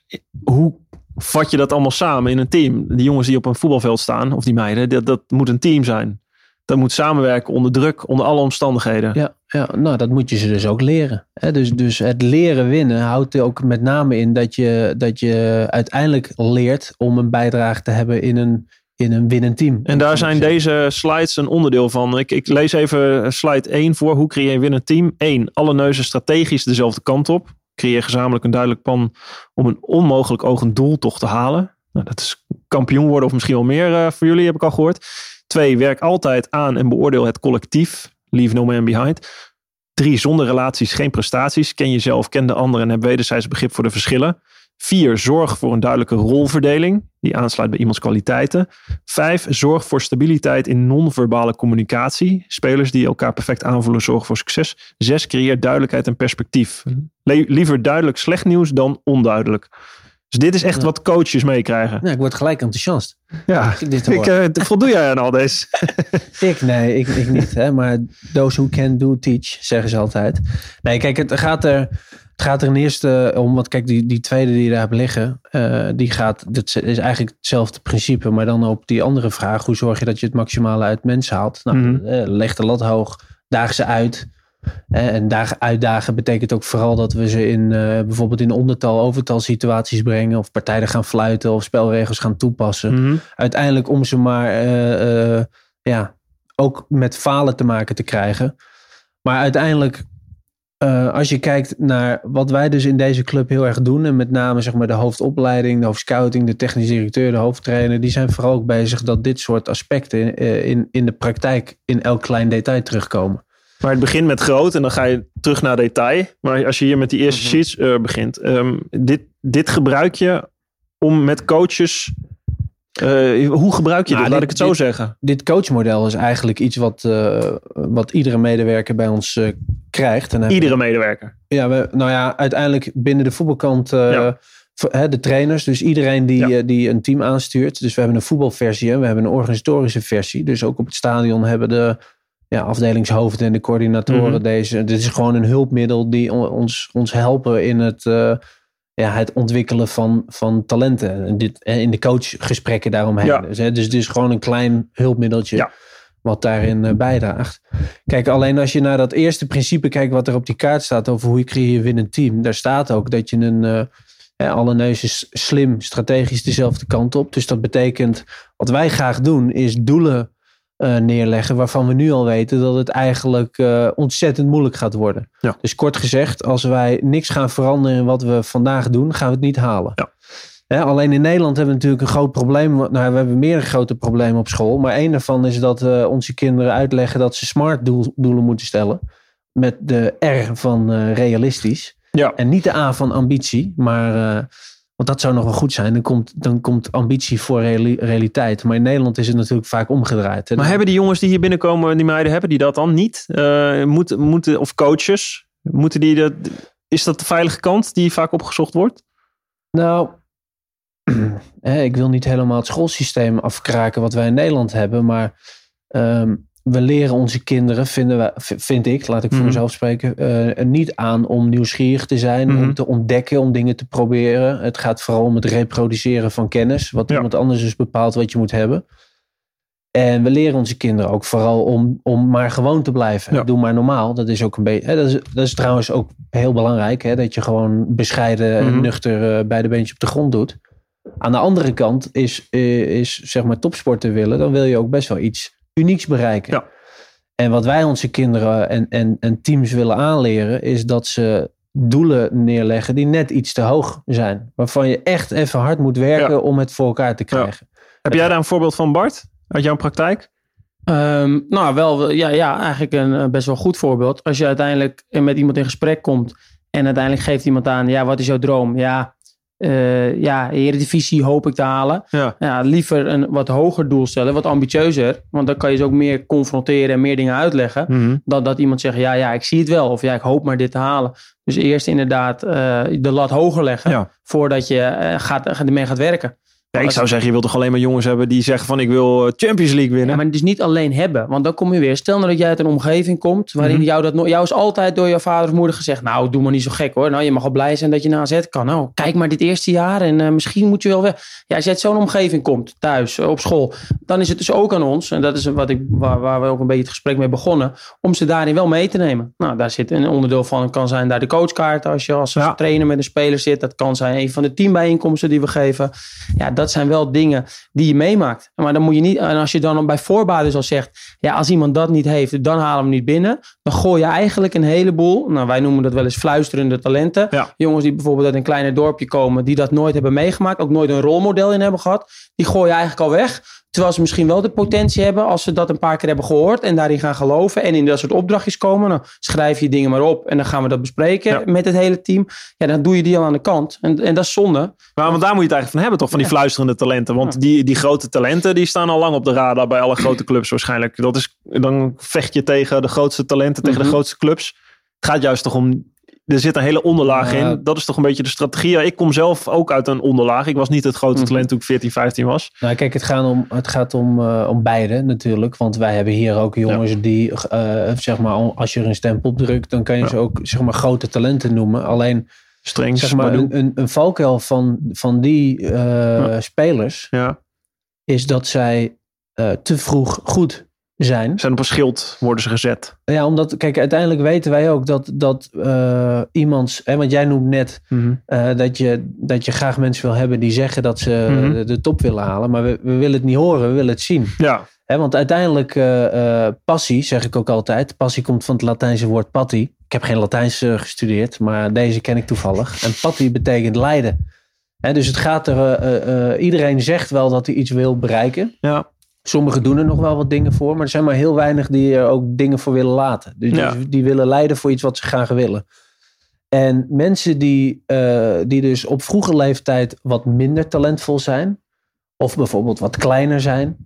hoe vat je dat allemaal samen in een team? Die jongens die op een voetbalveld staan, of die meiden, dat, dat moet een team zijn. Dat moet samenwerken onder druk, onder alle omstandigheden. Ja, ja nou dat moet je ze dus ook leren. Dus, dus het leren winnen houdt ook met name in dat je, dat je uiteindelijk leert om een bijdrage te hebben in een, in een winnend team. En daar zijn deze slides een onderdeel van. Ik, ik lees even slide 1 voor. Hoe creëer je een winnend team? 1. Alle neuzen strategisch dezelfde kant op. Creëer gezamenlijk een duidelijk plan om een onmogelijk ogend doel toch te halen. Nou, dat is kampioen worden of misschien wel meer uh, voor jullie, heb ik al gehoord. Twee, werk altijd aan en beoordeel het collectief. Leave no man behind. Drie, zonder relaties geen prestaties. Ken jezelf, ken de anderen en heb wederzijds begrip voor de verschillen. Vier, zorg voor een duidelijke rolverdeling die aansluit bij iemands kwaliteiten. Vijf, zorg voor stabiliteit in non-verbale communicatie. Spelers die elkaar perfect aanvoelen zorgen voor succes. Zes, creëer duidelijkheid en perspectief. liever duidelijk slecht nieuws dan onduidelijk. Dus dit is echt wat coaches meekrijgen. Ik word gelijk enthousiast. Ja, dit ik, uh, voldoe jij aan al deze? *laughs* ik, nee, ik, ik niet. Hè? Maar those who can do teach, zeggen ze altijd. Nee, kijk, het gaat er, het gaat er in eerste om. Want kijk, die, die tweede die je daar hebt liggen, uh, die gaat, dat is eigenlijk hetzelfde principe. Maar dan op die andere vraag, hoe zorg je dat je het maximale uit mensen haalt? Nou, mm -hmm. leg de lat hoog, daag ze uit. En dagen, uitdagen betekent ook vooral dat we ze in bijvoorbeeld in ondertal, overtal situaties brengen. Of partijen gaan fluiten of spelregels gaan toepassen. Mhm. Uiteindelijk om ze maar ja, ook met falen te maken te krijgen. Maar uiteindelijk, als je kijkt naar wat wij dus in deze club heel erg doen. En met name zeg maar de hoofdopleiding, de hoofdscouting, de technisch directeur, de hoofdtrainer. Die zijn vooral ook bezig dat dit soort aspecten in, in, in de praktijk in elk klein detail terugkomen. Maar het begint met groot en dan ga je terug naar detail. Maar als je hier met die eerste mhm. sheets uh, begint. Um, dit, dit gebruik je om met coaches... Uh, hoe gebruik je nou, dit? Laat ik het zo dit, zeggen. Dit coachmodel is eigenlijk iets wat, uh, wat iedere medewerker bij ons krijgt. En iedere medewerker? Ja, we, nou ja, uiteindelijk binnen de voetbalkant... Ja. De trainers, dus iedereen die, ja. die een team aanstuurt. Dus we hebben een voetbalversie en we hebben een organisatorische versie. Dus ook op het stadion hebben de ja, afdelingshoofden en de coördinatoren Mhm. deze. Dit is gewoon een hulpmiddel die ons, ons helpen in het, ja, het ontwikkelen van, van talenten. En dit, in de coachgesprekken daaromheen. Ja. Dus, hè, dus het is gewoon een klein hulpmiddeltje. Ja. Wat daarin uh, bijdraagt. Kijk, alleen als je naar dat eerste principe kijkt wat er op die kaart staat over hoe je creëer winnend team. Daar staat ook dat je een, uh, alle neuzen slim, strategisch dezelfde kant op. Dus dat betekent, wat wij graag doen, is doelen uh, neerleggen waarvan we nu al weten dat het eigenlijk uh, ontzettend moeilijk gaat worden. Ja. Dus kort gezegd, als wij niks gaan veranderen in wat we vandaag doen, gaan we het niet halen. Ja. Alleen in Nederland hebben we natuurlijk een groot probleem. Nou, we hebben meerdere grote problemen op school. Maar één daarvan is dat we onze kinderen uitleggen dat ze smart doel, doelen moeten stellen. Met de R van realistisch. Ja. En niet de A van ambitie, maar want dat zou nog wel goed zijn. Dan komt, dan komt ambitie voor reali realiteit. Maar in Nederland is het natuurlijk vaak omgedraaid. Maar hebben die jongens die hier binnenkomen, die meiden, hebben die dat dan niet? Uh, moeten, moeten, of coaches, moeten die dat, is dat de veilige kant die vaak opgezocht wordt? Nou, *clears throat* ik wil niet helemaal het schoolsysteem afkraken wat wij in Nederland hebben. Maar um, we leren onze kinderen, vinden we, vind ik, laat ik voor Mhm. mezelf spreken, uh, niet aan om nieuwsgierig te zijn, Mhm. om te ontdekken, om dingen te proberen. Het gaat vooral om het reproduceren van kennis, wat Ja. iemand anders dus bepaalt wat je moet hebben. En we leren onze kinderen ook vooral om, om maar gewoon te blijven. Ja. Doe maar normaal. Dat is ook een beetje. Dat is, dat is trouwens ook heel belangrijk. Hè, dat je gewoon bescheiden en Mhm. nuchter uh, bij de beentje op de grond doet. Aan de andere kant is, uh, is zeg maar topsporten willen. Dan wil je ook best wel iets unieks bereiken. Ja. En wat wij onze kinderen en, en, en teams willen aanleren, is dat ze doelen neerleggen die net iets te hoog zijn. Waarvan je echt even hard moet werken Ja. om het voor elkaar te krijgen. Heb jij daar een voorbeeld van, Bart? Uit jouw praktijk? Ehm, nou, wel, ja, ja, eigenlijk een eh, best wel goed voorbeeld. Als je uiteindelijk met iemand in gesprek komt en uiteindelijk geeft iemand aan, ja, wat is jouw droom? Ja, eh ja, Eredivisie hoop ik te halen. Ja. Ja, liever een wat hoger doel stellen, wat ambitieuzer. Want dan kan je ze ook meer confronteren en meer dingen uitleggen. Mhm. Dan dat iemand zegt, ja, ja, ik zie het wel. Of ja, ik hoop maar dit te halen. Dus eerst inderdaad eh, de lat hoger leggen. Ja. Voordat je eh, gaat, ermee gaat werken. Ja, ik zou zeggen, je wilt toch alleen maar jongens hebben die zeggen van ik wil eh, Champions League Ja, winnen. maar dus niet alleen hebben. Want dan kom je weer. Stel nou dat jij uit een omgeving komt. waarin Mhm. jou dat. Jou is altijd door jouw vader of moeder gezegd. Nou, doe maar niet zo gek hoor. Nou, je mag wel blij zijn dat je naar AZ kan. Nou, kijk maar dit eerste jaar. En eh, misschien moet je wel weg. Ja, als je uit zo'n omgeving komt. thuis, eh, op school. dan is het dus ook aan ons. en dat is wat ik, waar, waar we ook een beetje het gesprek mee begonnen. om ze daarin wel mee te nemen. Nou, daar zit een onderdeel van. Het kan zijn daar de coachkaart. als je als Ja. trainer met een speler zit. Dat kan zijn een van de teambijeenkomsten die we geven. Ja, dat zijn wel dingen die je meemaakt. Maar dan moet je niet, en als je dan bij voorbaat dus al zegt, ja, als iemand dat niet heeft, dan halen we hem niet binnen. Dan gooi je eigenlijk een heleboel, nou wij noemen dat wel eens fluisterende talenten. Ja. Jongens die bijvoorbeeld uit een kleiner dorpje komen, die dat nooit hebben meegemaakt, ook nooit een rolmodel in hebben gehad. Die gooi je eigenlijk al weg. Terwijl ze misschien wel de potentie hebben als ze dat een paar keer hebben gehoord en daarin gaan geloven en in dat soort opdrachtjes komen. Dan schrijf je dingen maar op en dan gaan we dat bespreken Ja. met het hele team. Ja, dan doe je die al aan de kant. En, en dat is zonde. Maar want daar moet je het eigenlijk van hebben, toch? Van die fluisterende talenten. Want die, die grote talenten, die staan al lang op de radar bij alle grote clubs waarschijnlijk. Dat is, dan vecht je tegen de grootste talenten, tegen de Mhm. grootste clubs. Het gaat juist toch om... Er zit een hele onderlaag in. Dat is toch een beetje de strategie. Ja, Ik kom zelf ook uit een onderlaag. Ik was niet het grote Mhm. talent toen ik 14, 15 was. Nou, kijk, het gaat om, het gaat om, eh, om beide natuurlijk. Want wij hebben hier ook jongens die, eh, zeg maar, als je er een stempel op drukt, dan kan je Ja. ze ook, zeg maar, grote talenten noemen. Alleen, Streng, zeg maar, een, een, een valkuil van, van die eh, spelers is dat zij te vroeg goed zijn. zijn op een schild worden ze gezet. Ja, omdat, kijk, uiteindelijk weten wij ook dat, dat eh, iemands, hè, want jij noemt net eh, dat, je, dat je graag mensen wil hebben die zeggen dat ze Mhm. de, de top willen halen. Maar we, we willen het niet horen, we willen het zien. Ja, Hè, want uiteindelijk, eh, eh, passie, zeg ik ook altijd. Passie komt van het Latijnse woord patti. Ik heb geen Latijns eh, gestudeerd, maar deze ken ik toevallig. En patti betekent lijden. Hè, dus het gaat er, eh, eh, eh, iedereen zegt wel dat hij iets wil bereiken. ja. Sommigen doen er nog wel wat dingen voor, maar er zijn maar heel weinig die er ook dingen voor willen laten. Dus Ja. die, die willen lijden voor iets wat ze graag willen. En mensen die, eh, die dus op vroege leeftijd wat minder talentvol zijn, of bijvoorbeeld wat kleiner zijn,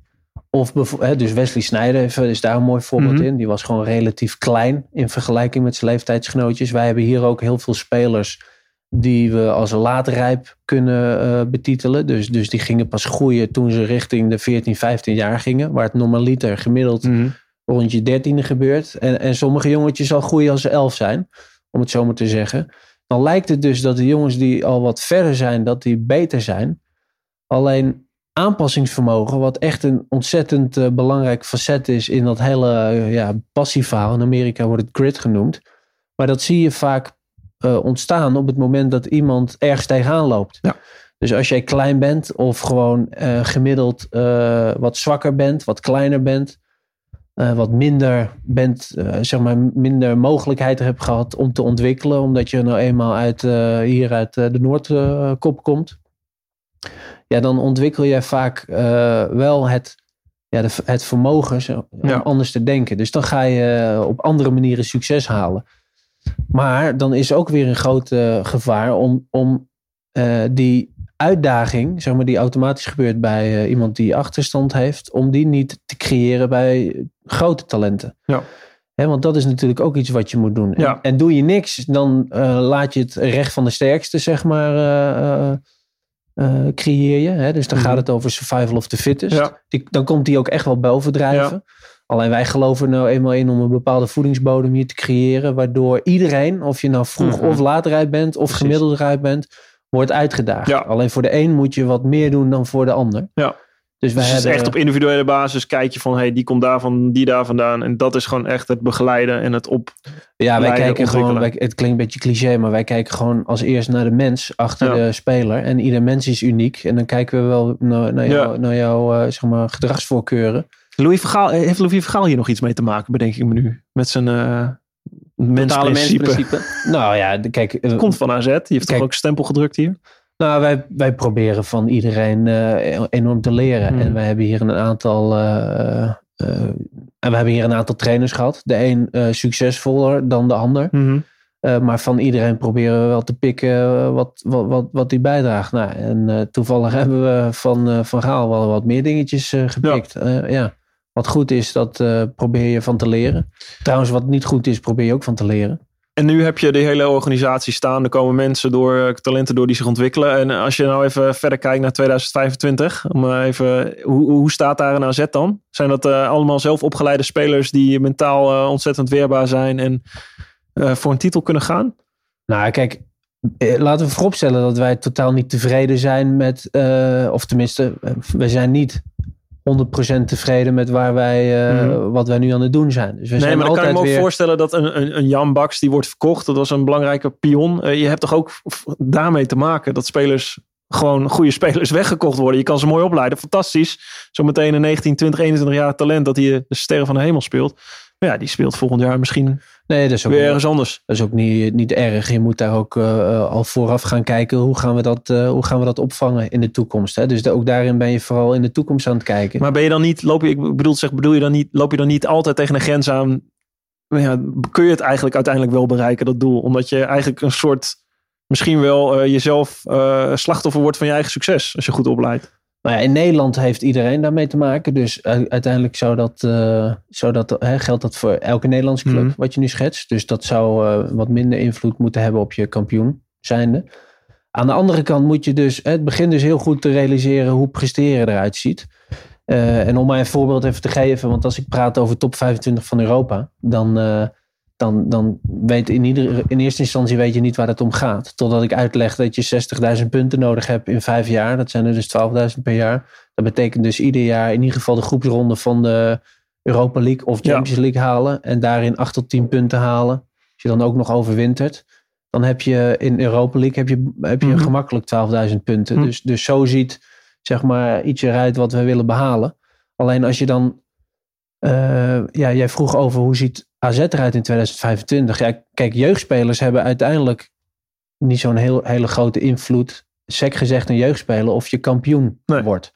of hè, dus Wesley Sneijder even, is daar een mooi voorbeeld Mhm. in. Die was gewoon relatief klein in vergelijking met zijn leeftijdsgenootjes. Wij hebben hier ook heel veel spelers die we als laatrijp kunnen eh, betitelen. Dus, dus die gingen pas groeien toen ze richting de 14, 15 jaar gingen. Waar het normaliter gemiddeld Mhm. rond je dertiende gebeurt. En, en sommige jongetjes al groeien als ze elf zijn, om het zo maar te zeggen. Dan lijkt het dus dat de jongens die al wat verder zijn, dat die beter zijn. Alleen aanpassingsvermogen, wat echt een ontzettend eh, belangrijk facet is in dat hele eh, ja, passieverhaal. In Amerika wordt het grit genoemd. Maar dat zie je vaak eh, ontstaan op het moment dat iemand ergens tegenaan loopt. Ja. Dus als jij klein bent of gewoon eh, gemiddeld eh, wat zwakker bent, wat kleiner bent, wat minder bent, zeg maar, minder mogelijkheid hebt gehad om te ontwikkelen, omdat je nou eenmaal uit, hier uit de Noordkop komt. Ja, dan ontwikkel je vaak wel het, ja, de, het vermogen om Ja. anders te denken. Dus dan ga je op andere manieren succes halen. Maar dan is ook weer een groot eh, gevaar om, om eh, die uitdaging, zeg maar, die automatisch gebeurt bij eh, iemand die achterstand heeft, om die niet te creëren bij grote talenten. Ja. Want dat is natuurlijk ook iets wat je moet doen. En- Ja. En, doe je niks, dan laat je het recht van de sterkste, zeg maar, creëer je. Hè? Dus dan Mhm. gaat het over survival of the fittest. Ja. Die, dan komt die ook echt wel bovendrijven. Alleen wij geloven er nou eenmaal in om een bepaalde voedingsbodem hier te creëren. Waardoor iedereen, of je nou vroeg Mhm. of laat rijp bent, of Precies. gemiddeld rijp bent, wordt uitgedaagd. Ja. Alleen voor de een moet je wat meer doen dan voor de ander. Ja. Dus wij Dus hebben, echt op individuele basis kijk je van, hey, die komt daar van, die daar vandaan. En dat is gewoon echt het begeleiden en het op. ja, wij kijken gewoon, wij- het klinkt een beetje cliché, maar wij kijken gewoon als eerst naar de mens achter Ja. de speler. En ieder mens is uniek. En dan kijken we wel naar, naar, jou, Ja. naar jouw eh, zeg maar, gedragsvoorkeuren. Louis Vergaal, heeft Louis Vergaal hier nog iets mee te maken, bedenk ik me nu? Met zijn eh, Totale mensprincipe. mensprincipe. *laughs* Nou ja, de- kijk, eh, Komt van AZ. Die heeft toch Kijk. ook stempel gedrukt hier? Nou, wij, wij proberen van iedereen eh, enorm te leren. Hmm. En wij hebben hier een aantal. eh, eh, en we hebben hier een aantal trainers gehad. De een eh, succesvoller dan de ander. Eh, maar van iedereen proberen we wel te pikken eh, wat, wat, wat, wat die bijdraagt. Nou, en eh, toevallig hebben we van, eh, van Gaal wel wat meer dingetjes eh, gepikt. Ja. ja. Wat goed is, dat eh, probeer je van te leren. Trouwens, wat niet goed is, probeer je ook van te leren. En nu heb je de hele organisatie staan. Er komen mensen door, eh, talenten door die zich ontwikkelen. En als je nou even verder kijkt naar 2025. Om eh, even, hoe, hoe staat daar een AZ dan? Zijn dat eh, allemaal zelf opgeleide spelers die mentaal eh, ontzettend weerbaar zijn en eh, voor een titel kunnen gaan? Nou, kijk, eh, laten we vooropstellen dat wij totaal niet tevreden zijn met, eh, of tenminste, eh, we zijn niet 100% tevreden met waar wij, eh, Mhm. wat wij nu aan het doen zijn. Dus we nee, zijn maar dan kan je me ook weer. voorstellen dat een, een, een Jan Baks die wordt verkocht. Dat was een belangrijke pion. Eh, je hebt toch ook daarmee te maken dat spelers gewoon goede spelers *laughs* weggekocht worden. Je kan ze mooi opleiden. Fantastisch. Zometeen een 19, 20, 21 jaar talent dat hij de sterren van de hemel speelt. Maar ja, die speelt volgend jaar misschien Nee, dat is ook, weer ergens anders. dat is ook niet, niet erg. Je moet daar ook eh, eh, al vooraf gaan kijken hoe gaan we dat, eh, hoe gaan we dat opvangen in de toekomst. Hè? Dus de- ook daarin ben je vooral in de toekomst aan het kijken. Maar ben je dan niet, loop je, ik bedoel, zeg, bedoel je dan niet, loop je dan niet altijd tegen een grens aan? Maar Ja, kun je het eigenlijk uiteindelijk wel bereiken, dat doel? Omdat je eigenlijk een soort, misschien wel jezelf slachtoffer wordt van je eigen succes. Als je goed opleidt. Nou ja, in Nederland heeft iedereen daarmee te maken. Dus uiteindelijk zou dat, eh, zou dat, hè, geldt dat voor elke Nederlandse club, Mhm. wat je nu schetst. Dus dat zou eh, wat minder invloed moeten hebben op je kampioen zijnde. Aan de andere kant moet je dus, het begint dus heel goed te realiseren hoe presteren eruit ziet. Eh, en om maar een voorbeeld even te geven, want als ik praat over top 25 van Europa, dan, dan, dan weet in, ieder, in eerste instantie weet je niet waar het om gaat. Totdat ik uitleg dat je 60.000 punten nodig hebt in vijf jaar. Dat zijn er dus 12.000 per jaar. Dat betekent dus ieder jaar in ieder geval de groepsronde van de Europa League of Ja. Champions League halen. En daarin 8 tot 10 punten halen. Als je dan ook nog overwintert. Dan heb je in Europa League heb je, heb je Mhm. gemakkelijk 12.000 punten. Mhm. Dus, dus zo ziet zeg maar iets eruit wat we willen behalen. Alleen als je dan... eh, ja, jij vroeg over hoe ziet AZ eruit in 2025. Ja, kijk, jeugdspelers hebben uiteindelijk niet zo'n heel, hele grote invloed. Sec gezegd een jeugdspeler of je kampioen Nee. wordt.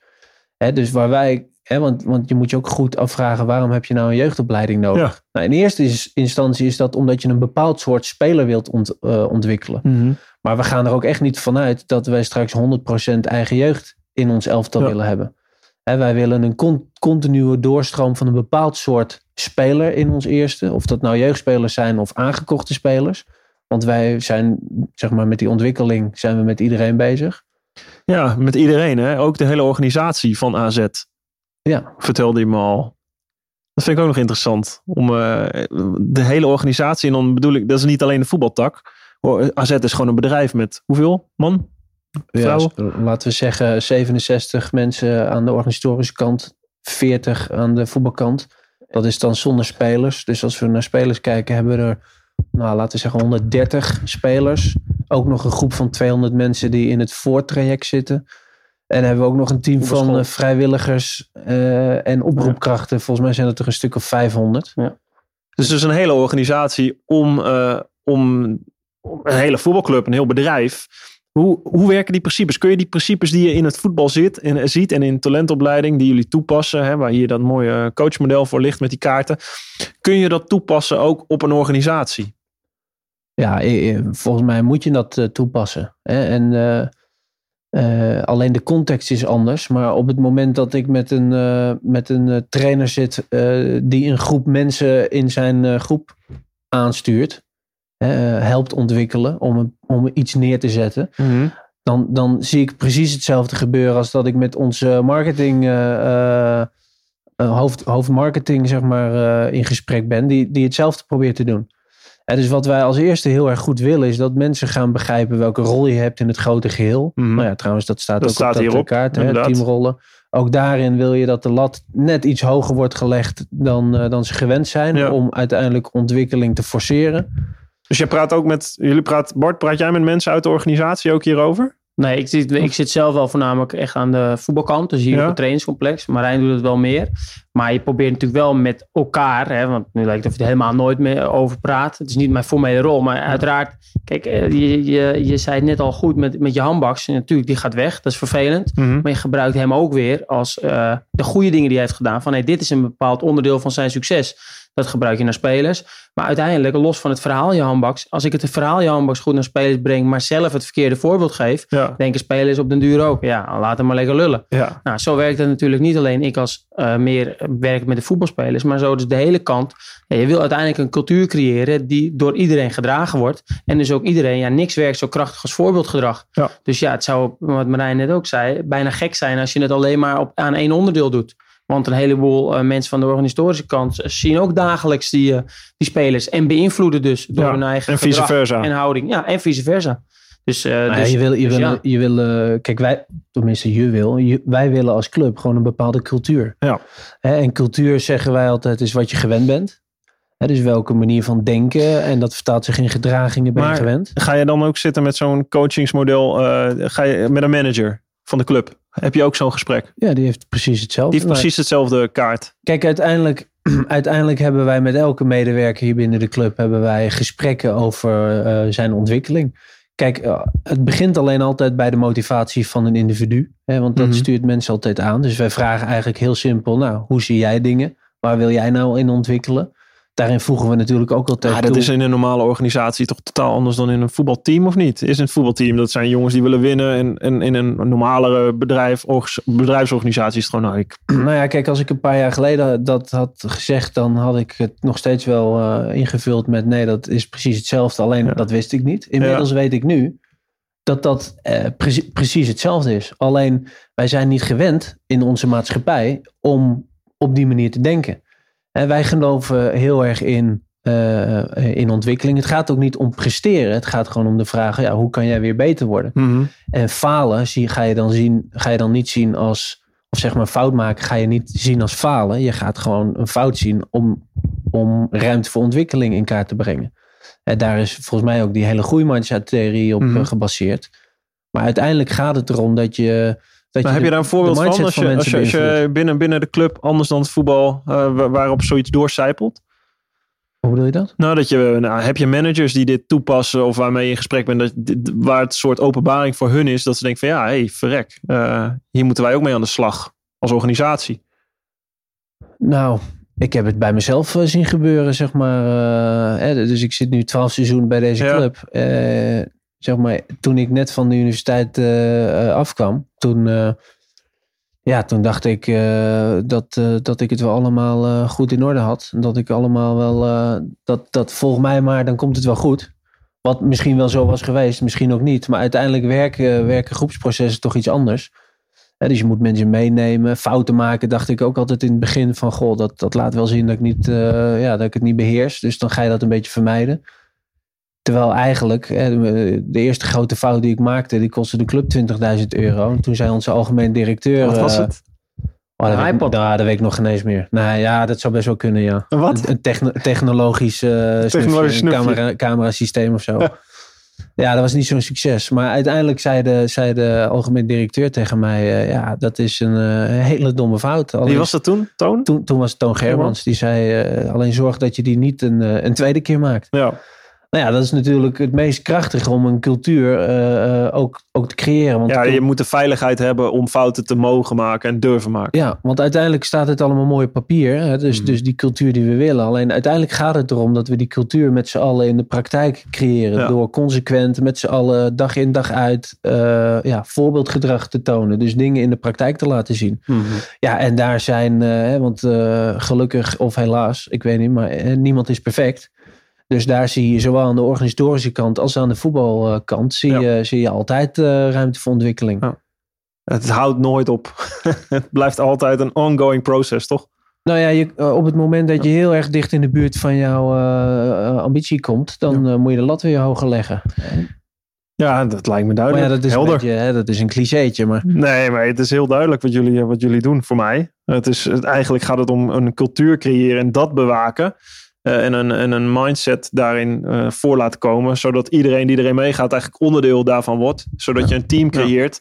Hè, dus waar wij... Hè, want, want je moet je ook goed afvragen... waarom heb je nou een jeugdopleiding nodig? Ja. Nou, in eerste instantie is dat omdat je een bepaald soort speler wilt ont- eh, ontwikkelen. Maar we gaan er ook echt niet vanuit dat wij straks 100% eigen jeugd in ons elftal Ja. willen hebben. Hè, wij willen een con- continue doorstroom van een bepaald soort speler in ons eerste. Of dat nou jeugdspelers zijn of aangekochte spelers. Want wij zijn, zeg maar, met die ontwikkeling zijn we met iedereen bezig. Ja, met iedereen. Hè? Ook de hele organisatie van AZ. Ja, Vertelde je me al. Dat vind ik ook nog interessant. Om eh, de hele organisatie. En dan bedoel ik, dat is niet alleen de voetbaltak. AZ is gewoon een bedrijf met hoeveel man? Ja Vrouwen? laten we zeggen 67 mensen aan de organisatorische kant. 40 aan de voetbalkant. Dat is dan zonder spelers. Dus als we naar spelers kijken, hebben we er, nou, laten we zeggen, 130 spelers. Ook nog een groep van 200 mensen die in het voortraject zitten. En hebben we ook nog een team van eh, vrijwilligers eh, en oproepkrachten. Volgens mij zijn het er een stuk of 500. Dus het is een hele organisatie om, eh, om, om een hele voetbalclub, een heel bedrijf. Hoe, hoe werken die principes? Kun je die principes die je in het voetbal zit en, eh, ziet en in talentopleiding, die jullie toepassen, hè, waar hier dat mooie coachmodel voor ligt met die kaarten, kun je dat toepassen ook op een organisatie? Ja, eh, eh, volgens mij moet je dat eh, toepassen. Hè? En eh, eh, alleen de context is anders. Maar op het moment dat ik met een, eh, met een eh, trainer zit eh, die een groep mensen in zijn eh, groep aanstuurt, eh, helpt ontwikkelen om, een- om iets neer te zetten. Dan, dan zie ik precies hetzelfde gebeuren als dat ik met onze marketing, eh, eh, eh, hoofd, hoofdmarketing zeg maar, eh, in gesprek ben, die, die hetzelfde probeert te doen. En dus wat wij als eerste heel erg goed willen, is dat mensen gaan begrijpen welke rol je hebt in het grote geheel. Mhm. Nou ja, trouwens, dat staat Dat ook staat op hierop, kaart, hè, teamrollen. Ook daarin wil je dat de lat net iets hoger wordt gelegd dan, eh, dan ze gewend zijn, Ja. om uiteindelijk ontwikkeling te forceren. Dus jij praat ook met, jullie praat, Bart, praat jij met mensen uit de organisatie ook hierover? Nee, ik zit, ik zit zelf wel voornamelijk echt aan de voetbalkant. Dus hier Ja. op het trainingscomplex. Marijn doet het wel meer. Maar je probeert natuurlijk wel met elkaar, hè, want nu lijkt het of je er helemaal nooit meer over praat. Het is niet mijn formele rol, maar uiteraard, kijk, eh, je, je, je zei het net al goed met, met je handbaks. Natuurlijk, die gaat weg, dat is vervelend. Mhm. Maar je gebruikt hem ook weer als eh, de goede dingen die hij heeft gedaan. Van hey, dit is een bepaald onderdeel van zijn succes. Dat gebruik je naar spelers. Maar uiteindelijk, los van het verhaal Johan Baks. Als ik het verhaal Johan Baks goed naar spelers breng, maar zelf het verkeerde voorbeeld geef. Ja. Denken spelers op den duur ook. Ja, laat hem maar lekker lullen. Ja. Nou, zo werkt het natuurlijk niet alleen ik als eh, meer werk met de voetbalspelers, maar zo dus de hele kant. Ja, je wil uiteindelijk een cultuur creëren die door iedereen gedragen wordt. En dus ook iedereen, ja, niks werkt zo krachtig als voorbeeldgedrag. Ja. Dus ja, het zou, wat Marijn net ook zei, bijna gek zijn als je het alleen maar op, aan één onderdeel doet. Want een heleboel eh, mensen van de organisatorische kant zien ook dagelijks die, eh, die spelers. En beïnvloeden dus door Ja, hun eigen en vice versa. en houding. Ja, en vice versa. Dus, eh, ja, dus, je wil, je dus wil, ja. je wil eh, kijk, wij, tenminste je wil, je- wij willen als club gewoon een bepaalde cultuur. Ja. Hè, en cultuur zeggen wij altijd is wat je gewend bent. Hè, dus welke manier van denken en dat vertaalt zich in gedragingen ben je Maar- gewend. Ga je dan ook zitten met zo'n coachingsmodel? eh, ga je met een manager van de club? Heb je ook zo'n gesprek? Ja, die heeft precies hetzelfde. Die heeft precies hetzelfde kaart. Kijk, uiteindelijk, *clears throat* uiteindelijk hebben wij met elke medewerker hier binnen de club hebben wij gesprekken over eh, zijn ontwikkeling. Kijk, eh, het begint alleen altijd bij de motivatie van een individu. Hè, want dat Mhm. stuurt mensen altijd aan. Dus wij vragen eigenlijk heel simpel, nou, hoe zie jij dingen? Waar wil jij nou in ontwikkelen? Daarin voegen we natuurlijk ook altijd Ja, dat toe. is in een normale organisatie toch totaal anders dan in een voetbalteam, of niet? Is een voetbalteam, dat zijn jongens die willen winnen. En, en in een normalere bedrijf, bedrijfsorganisatie is het gewoon, nou, ik, *clears throat* Nou ja, kijk, als ik een paar jaar geleden dat had gezegd, dan had ik het nog steeds wel eh, ingevuld met nee, dat is precies hetzelfde. Alleen Ja. dat wist ik niet. Inmiddels weet ik nu dat dat eh, precie- precies hetzelfde is. Alleen wij zijn niet gewend in onze maatschappij om op die manier te denken. En wij geloven heel erg in, eh, in ontwikkeling. Het gaat ook niet om presteren. Het gaat gewoon om de vraag, ja, hoe kan jij weer beter worden? Mhm. En falen zie, ga, je dan zien, ga je dan niet zien als, of zeg maar fout maken, ga je niet zien als falen. Je gaat gewoon een fout zien om, om ruimte voor ontwikkeling in kaart te brengen. En daar is volgens mij ook die hele groeimindset-theorie op Mhm. eh, gebaseerd. Maar uiteindelijk gaat het erom dat je. Dat Maar heb de- je daar een voorbeeld van? Als je, van als je, mensen als je beïnvloedt? binnen, binnen de club anders dan het voetbal, eh, wa- waarop zoiets doorcijpelt? Hoe bedoel je dat? Nou, dat je, nou, heb je managers die dit toepassen of waarmee je in gesprek bent, dat, dit- waar het een soort openbaring voor hun is, dat ze denken van ja, hé, hey, verrek, eh, hier moeten wij ook mee aan de slag als organisatie. Nou, ik heb het bij mezelf eh, zien gebeuren, zeg maar. eh, hè, dus ik zit nu twaalf seizoenen bij deze Ja. club. Eh, zeg maar, toen ik net van de universiteit eh, eh, afkwam, toen, eh, ja, toen dacht ik dat, dat ik het wel allemaal goed in orde had. Dat ik allemaal wel, dat, dat volg mij maar, dan komt het wel goed. Wat misschien wel zo was geweest, misschien ook niet. Maar uiteindelijk werken, werken groepsprocessen toch iets anders. Dus je moet mensen meenemen. Fouten maken dacht ik ook altijd in het begin van... Goh, dat, dat laat wel zien dat ik, niet, ja, dat ik het niet beheers. Dus dan ga je dat een beetje vermijden. Terwijl eigenlijk hè, de, eerste grote fout die ik maakte... die kostte de club 20.000 euro. En toen zei onze algemeen directeur... Wat was eh, het? Oh, dat, Een weet ik, iPod. nou, dat weet ik nog geen eens meer. Nou ja, dat zou best wel kunnen, ja. Een wat? Een techno- technologisch, eh snufje, Technologisch een snufje. camera, camerasysteem of zo. Ja, dat was niet zo'n succes. Maar uiteindelijk zei de, zei de algemeen directeur tegen mij... eh, ja, dat is een eh, hele domme fout. Alleen, Wie was dat toen? Toon? toen, toen was het Toon Germans. Die zei, eh, alleen zorg dat je die niet een, eh, een tweede keer maakt. Ja. Nou ja, dat is natuurlijk het meest krachtige om een cultuur eh, eh, ook, ook te creëren. Want ja, je moet de veiligheid hebben om fouten te mogen maken en durven maken. Ja, want uiteindelijk staat het allemaal mooi op papier. Hè? Dus, Mhm. dus die cultuur die we willen. Alleen uiteindelijk gaat het erom dat we die cultuur met z'n allen in de praktijk creëren. Ja. Door consequent met z'n allen dag in dag uit eh, ja, voorbeeldgedrag te tonen. Dus dingen in de praktijk te laten zien. Ja, en daar zijn, hè, want gelukkig of helaas, ik weet niet, maar niemand is perfect. Dus daar zie je zowel aan de organisatorische kant als aan de voetbalkant zie, Ja. je, zie je altijd eh, ruimte voor ontwikkeling. Ja. Het houdt nooit op. *laughs* het blijft altijd een ongoing process, toch? Nou ja, je, eh, op het moment dat je heel erg dicht in de buurt van jouw eh, ambitie komt, dan moet je de lat weer hoger leggen. Ja, dat lijkt me Maar duidelijk. ja, dat is, een beetje, hè, dat is een clichétje, maar Nee, maar het is heel duidelijk wat jullie, wat jullie doen voor mij. Het is, het, eigenlijk gaat het om een cultuur creëren en dat bewaken. Eh, en, een, en een mindset daarin eh, voor laten komen. Zodat iedereen die erin meegaat eigenlijk onderdeel daarvan wordt. Zodat je een team creëert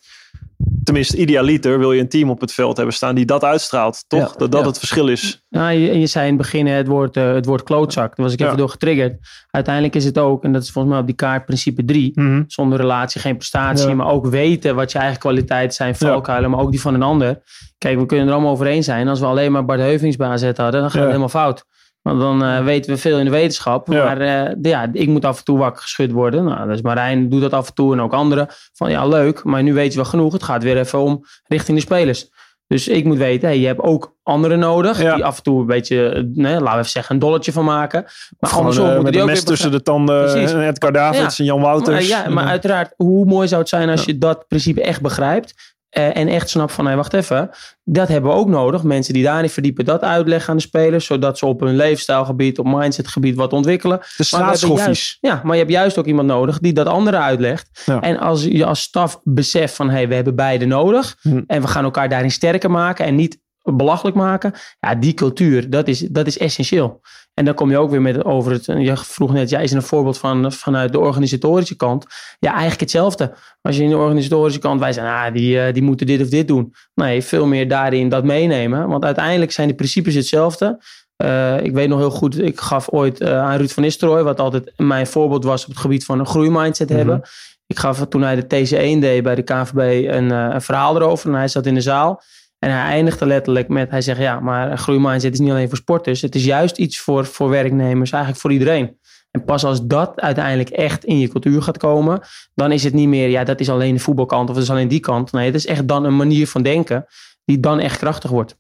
tenminste, idealiter wil je een team op het veld hebben staan die dat uitstraalt. Toch? Ja, dat dat het verschil is. Ja, je, je zei in het begin het woord, eh, het woord klootzak. Daar was ik even door getriggerd. Uiteindelijk is het ook, en dat is volgens mij op die kaart principe 3. Mhm. Zonder relatie geen prestatie. Maar ook weten wat je eigen kwaliteiten zijn. Valkuilen, maar ook die van een ander. Kijk, we kunnen er allemaal over eens zijn. Als we alleen maar Bart Heuvings bij AZ hadden, dan gaat het helemaal fout. Want dan eh, weten we veel in de wetenschap. Ja. Maar eh, ja, ik moet af en toe wakker geschud worden. Nou, dus Marijn doet dat af en toe en ook anderen. Van ja, leuk, maar nu weet je wel genoeg. Het gaat weer even om richting de spelers. Dus ik moet weten, hey, je hebt ook anderen nodig. Ja. Die af en toe een beetje, nee, laten we even zeggen, een dolletje van maken. Maar Gewoon andersom eh, met die een mes tussen de tanden. Precies. En Edgar Davids en Jan Wouters. maar, ja, maar uiteraard, hoe mooi zou het zijn als je dat principe echt begrijpt. Eh, en echt snapt van, hé, wacht even. Dat hebben we ook nodig. Mensen die daarin verdiepen, dat uitleggen aan de spelers. Zodat ze op hun leefstijlgebied, op mindsetgebied wat ontwikkelen. de straatschoffies. Ja, maar je hebt juist ook iemand nodig die dat andere uitlegt. Ja. En als je als staf beseft van, hé, hey, we hebben beide nodig. Hm. En we gaan elkaar daarin sterker maken en niet belachelijk maken. Ja, die cultuur, dat is, dat is essentieel. En dan kom je ook weer met over het. Je vroeg net, jij is een voorbeeld van vanuit de organisatorische kant. Ja, eigenlijk hetzelfde. Als je in de organisatorische kant, wij zijn, ah, die, eh, die moeten dit of dit doen. Nee, veel meer daarin dat meenemen. Want uiteindelijk zijn de principes hetzelfde. Eh, ik weet nog heel goed, ik gaf ooit eh, aan Ruud van Nistelrooy, wat altijd mijn voorbeeld was op het gebied van een groeimindset hebben. Ik gaf toen hij de TC1 deed bij de KVB een, een verhaal erover. En hij zat in de zaal. En hij eindigde letterlijk met, hij zegt ja, maar groeimindset is niet alleen voor sporters. Het is juist iets voor, voor werknemers, eigenlijk voor iedereen. En pas als dat uiteindelijk echt in je cultuur gaat komen, dan is het niet meer, ja, dat is alleen de voetbalkant of dat is alleen die kant. Nee, het is echt dan een manier van denken die dan echt krachtig wordt.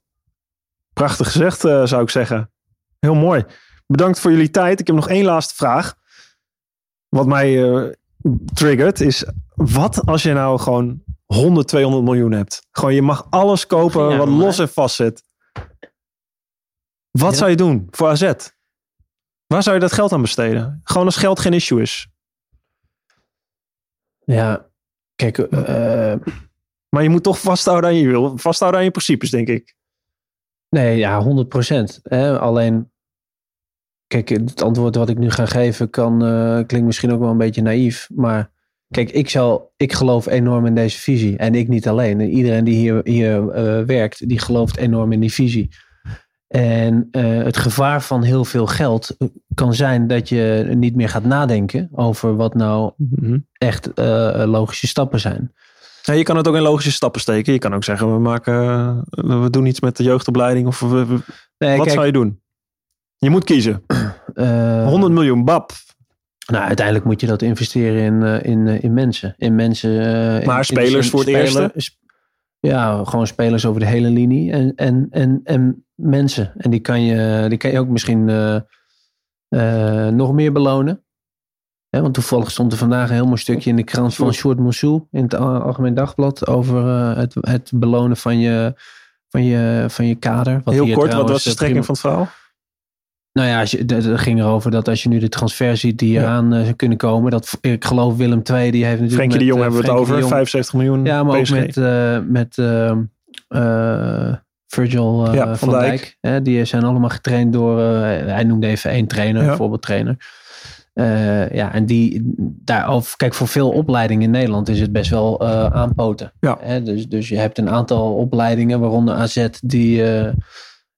Prachtig gezegd, eh, zou ik zeggen. Heel mooi. Bedankt voor jullie tijd. Ik heb nog één laatste vraag. Wat mij eh, triggert is: wat als je nou gewoon 100, 200 miljoen hebt? Gewoon, je mag alles kopen Ja, wat maar- los en vast zit. Wat Ja. zou je doen voor AZ? Waar zou je dat geld aan besteden? Gewoon als geld geen issue is. Ja, kijk, eh, Maar je moet toch vasthouden aan je wil, vasthouden aan je principes, denk ik. nee, ja, 100 procent. Alleen, kijk, het antwoord wat ik nu ga geven kan, eh, klinkt misschien ook wel een beetje naïef. Maar kijk, ik, zal, ik geloof enorm in deze visie. En ik niet alleen. En iedereen die hier, hier eh, werkt, die gelooft enorm in die visie. En eh, het gevaar van heel veel geld kan zijn dat je niet meer gaat nadenken over wat nou echt eh, logische stappen zijn. Ja, je kan het ook in logische stappen steken. Je kan ook zeggen, we, maken, eh, we doen iets met de jeugdopleiding. Of we- we- Nee, wat kijk, zou je doen? Je moet kiezen. *clears throat* eh, 100 miljoen, bab. Nou, uiteindelijk moet je dat investeren in, eh, in, eh, in mensen. In mensen. eh, Maar in spelers voor het sp- Ja, gewoon spelers over de hele linie. En, en, en, en mensen. En die kan je, die kan je ook misschien nog meer belonen. Want toevallig stond er vandaag een heel mooi stukje in de krant van Short Moussou in het Al- Algemeen Dagblad over het, het belonen van je, van je, van je kader. Wat Heel kort, wat was de strekking prima- van het verhaal? Nou ja, als je, ging erover dat als je nu de transfer ziet die Ja. eraan eh, kunnen komen. Dat, ik geloof Willem II, die heeft natuurlijk Frenkie de Jong eh, hebben we het over. de Jong- 75 miljoen Ja, maar PSG. ook met, eh, met eh, eh, Virgil Ja, van, Van Dijk. Dijk. Hè, die zijn allemaal getraind door, hij noemde even één trainer, Ja. voorbeeldtrainer. Eh, ja, en die, daarover, kijk, voor veel opleidingen in Nederland is het best wel aanpoten. Ja. Hè, dus, dus je hebt een aantal opleidingen, waaronder AZ, die,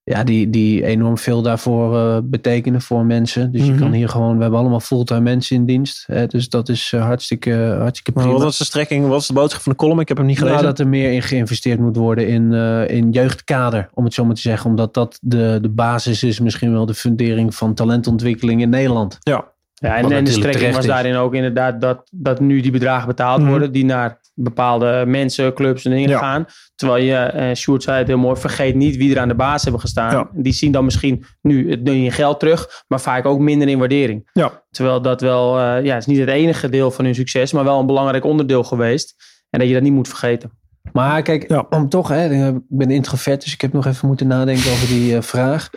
ja, die, die enorm veel daarvoor eh, betekenen voor mensen. Dus Mhm. je kan hier gewoon, we hebben allemaal fulltime mensen in dienst. Hè, dus dat is eh, hartstikke, hartstikke Maar prima. wat was de strekking? Wat was de boodschap van de column? Ik heb hem niet Nou, gelezen. dat er meer in geïnvesteerd moet worden in, eh, in jeugdkader, om het zo maar te zeggen. Omdat dat de, de basis is, misschien wel de fundering van talentontwikkeling in Nederland. Ja. Ja, en, en de strekking was daarin ook inderdaad dat, dat nu die bedragen betaald Mhm. worden die naar bepaalde mensen, clubs en dingen Ja. gaan. Terwijl je, eh Sjoerd zei het heel mooi, vergeet niet wie er aan de baas hebben gestaan. Ja. Die zien dan misschien nu het in geld terug, maar vaak ook minder in waardering. Ja. Terwijl dat wel, eh, ja, is niet het enige deel van hun succes, maar wel een belangrijk onderdeel geweest. En dat je dat niet moet vergeten. Maar kijk, Ja. om toch, hè, ik ben introvert, dus ik heb nog even moeten nadenken over die eh, vraag.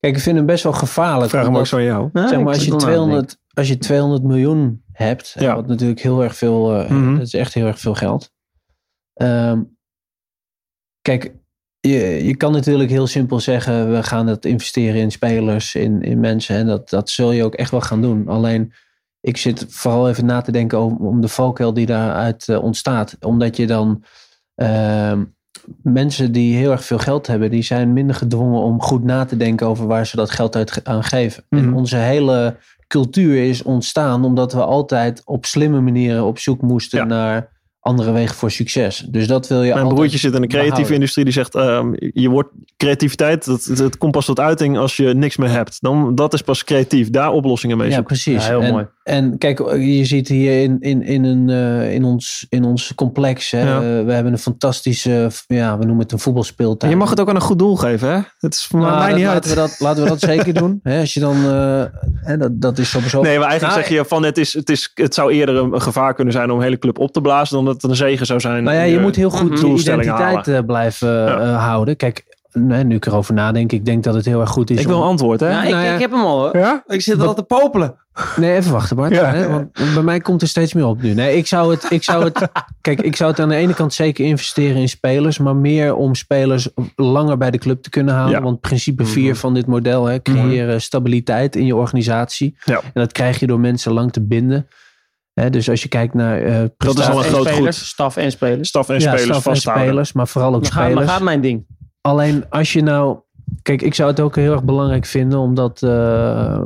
Kijk, ik vind hem best wel gevaarlijk. Vraag hem ook zo aan jou. Zeg maar, als je, wel na te 200, als je 200 miljoen hebt, Ja. wat natuurlijk heel erg veel, eh, Mhm. dat is echt heel erg veel geld. Ehm, kijk, je, je kan natuurlijk heel simpel zeggen, we gaan het investeren in spelers, in, in mensen. En dat, dat zul je ook echt wel gaan doen. Alleen, ik zit vooral even na te denken over, om de valkuil die daaruit eh, ontstaat. Omdat je dan ehm, mensen die heel erg veel geld hebben, die zijn minder gedwongen om goed na te denken over waar ze dat geld uit aan geven. En Mhm. onze hele cultuur is ontstaan omdat we altijd op slimme manieren op zoek moesten Ja. naar andere wegen voor succes. Dus dat wil je Mijn broertje zit in de creatieve behouden. industrie. Die zegt, ehm, je wordt creativiteit, dat, het komt pas tot uiting als je niks meer hebt. Dan, dat is pas creatief. Daar oplossingen mee Ja, zoeken. precies. Ja, heel en, mooi. En kijk, je ziet hier in, in, in, een, eh, in, ons, in ons complex. Hè, Ja. eh, we hebben een fantastische, ja, we noemen het een En voetbalspeeltuin. je mag het ook aan een goed doel geven, hè? Het is voor Nou, mij dat niet laten, uit. we dat, laten we dat *laughs* zeker doen. Hè, als je dan, eh, hè, dat, dat is sowieso. Nee, maar eigenlijk Nou, zeg je van het, is, het, is, het zou eerder een, een gevaar kunnen zijn om een hele club op te blazen dan dat het een zegen zou zijn. Nou ja, je moet heel goed je identiteit halen. eh, blijven Ja. eh, houden. Kijk, nee, nu ik erover nadenk, ik denk dat het heel erg goed is. Ik wil om- een antwoord, hè? Ja, ik, Nou ja. ik heb hem al hoor. Ja? Ik zit al te popelen. Nee, even wachten Bart. Ja. Hè, want bij mij komt er steeds meer op nu. Nee, ik zou het, ik zou het, *laughs* kijk, ik zou het aan de ene kant zeker investeren in spelers, maar meer om spelers langer bij de club te kunnen houden. Ja. Want principe 4 van dit model, hè, creëren stabiliteit in je organisatie. Ja. En dat krijg je door mensen lang te binden. Dus als je kijkt naar eh Dat is al een prestaties- En groot spelers, goed. Staf en spelers. Staf en ja, spelers staf en spelers, maar vooral ook spelers. gaat mijn ding. Alleen als je nou. Kijk, ik zou het ook heel erg belangrijk vinden, omdat. eh,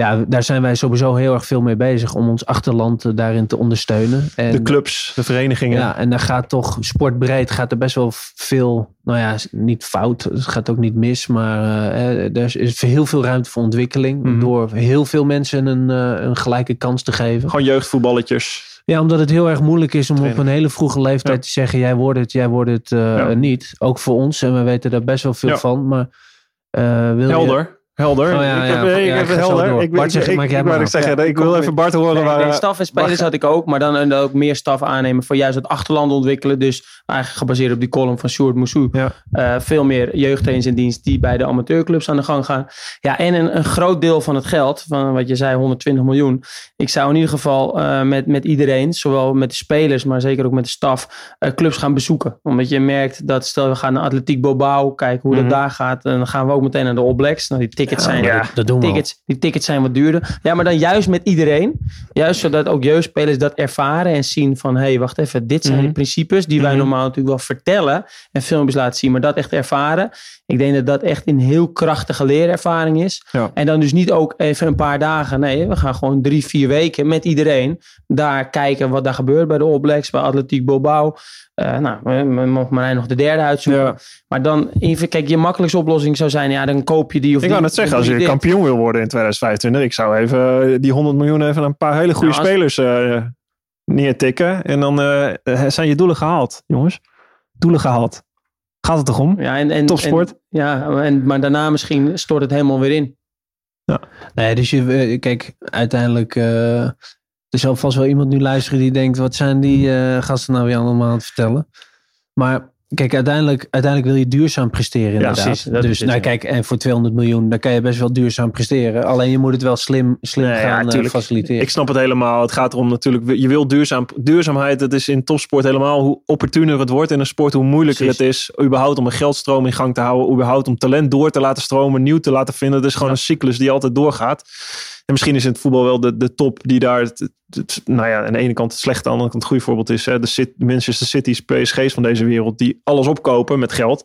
ja, daar zijn wij sowieso heel erg veel mee bezig om ons achterland eh, daarin te ondersteunen. En, De clubs, de verenigingen. Ja, en daar gaat toch sportbreed gaat er best wel veel, nou ja, niet fout, het gaat ook niet mis, maar eh, eh, er is heel veel ruimte voor ontwikkeling Mhm. door heel veel mensen een, eh, een gelijke kans te geven. Gewoon jeugdvoetballetjes. Ja, omdat het heel erg moeilijk is om op een hele vroege leeftijd Ja. te zeggen: jij wordt het, jij wordt het Ja. niet. Ook voor ons en we weten daar best wel veel Ja. van. Maar wil je- Helder. Oh ja, ik heb, ja, ik ja, heb ik ga zo helder. Ik, Bart, ik, zeg, ik, maar zeggen, wil even Bart horen Nee, waar... nee, eh, staf en spelers had ik ook, maar dan ook meer staf aannemen voor juist het achterland ontwikkelen. Dus eigenlijk gebaseerd op die column van Sjoerd Moussou. Ja. Eh, veel meer jeugdtrainers in dienst die bij de amateurclubs aan de gang gaan. Ja, en een, een groot deel van het geld, van wat je zei, 120 miljoen. Ik zou in ieder geval eh, met, met iedereen, zowel met de spelers, maar zeker ook met de staf, eh, clubs gaan bezoeken. Omdat je merkt dat, stel we gaan naar Atletiek Bilbao, kijken hoe Mhm. dat daar gaat. En dan gaan we ook meteen naar de All Blacks. Nou, die tickets zijn ja. Dat doen we al. tickets, die tickets zijn wat duurder. Ja, maar dan juist met iedereen. Juist zodat ook jeugdspelers dat ervaren en zien van... hé, hey, wacht even, dit zijn Mhm. de principes die wij Mhm. normaal natuurlijk wel vertellen... en filmpjes laten zien, maar dat echt ervaren. Ik denk dat dat echt een heel krachtige leerervaring is. Ja. En dan dus niet ook even een paar dagen. Nee, we gaan gewoon drie, vier weken met iedereen... daar kijken wat daar gebeurt bij de All Blacks, bij Atletiek Bilbao... Eh, nou, mogen Marijn nog de derde uitzoeken. Ja. Maar dan, even, kijk, je makkelijkste oplossing zou zijn... ja, dan koop je die of Ik die. wou net zeggen, als je dit. kampioen wil worden in 2025, ik zou even eh, die 100 miljoen even een paar hele goede Nou, spelers eh, neertikken. En dan eh, zijn je doelen gehaald, jongens. Doelen gehaald. Gaat het toch om? Ja, en, en, Topsport. en- ja, en, maar daarna misschien stort het helemaal weer in. Nee, dus je, kijk, uiteindelijk. Er zal vast wel iemand nu luisteren die denkt: wat zijn die eh, gasten nou weer allemaal aan het vertellen? Maar kijk, uiteindelijk, uiteindelijk wil je duurzaam presteren. Inderdaad. precies, dat dus is het, nou, ja. kijk, en voor 200 miljoen, dan kan je best wel duurzaam presteren. Alleen je moet het wel slim, slim Nee, ja, gaan eh, tuurlijk. faciliteren. Ik snap het helemaal. Het gaat erom natuurlijk, je wil duurzaam, duurzaamheid. Dat is in topsport helemaal hoe opportuner het wordt in een sport, hoe moeilijker Precies. het is. Überhaupt om een geldstroom in gang te houden. Überhaupt om talent door te laten stromen, nieuw te laten vinden. Het is gewoon een cyclus die altijd doorgaat. En misschien is in het voetbal wel de, de top die daar, het, het- nou ja, aan de ene kant het slechte, aan de andere kant het goede voorbeeld is. Hè, de Manchester City's, PSG's van deze wereld, die alles opkopen met geld.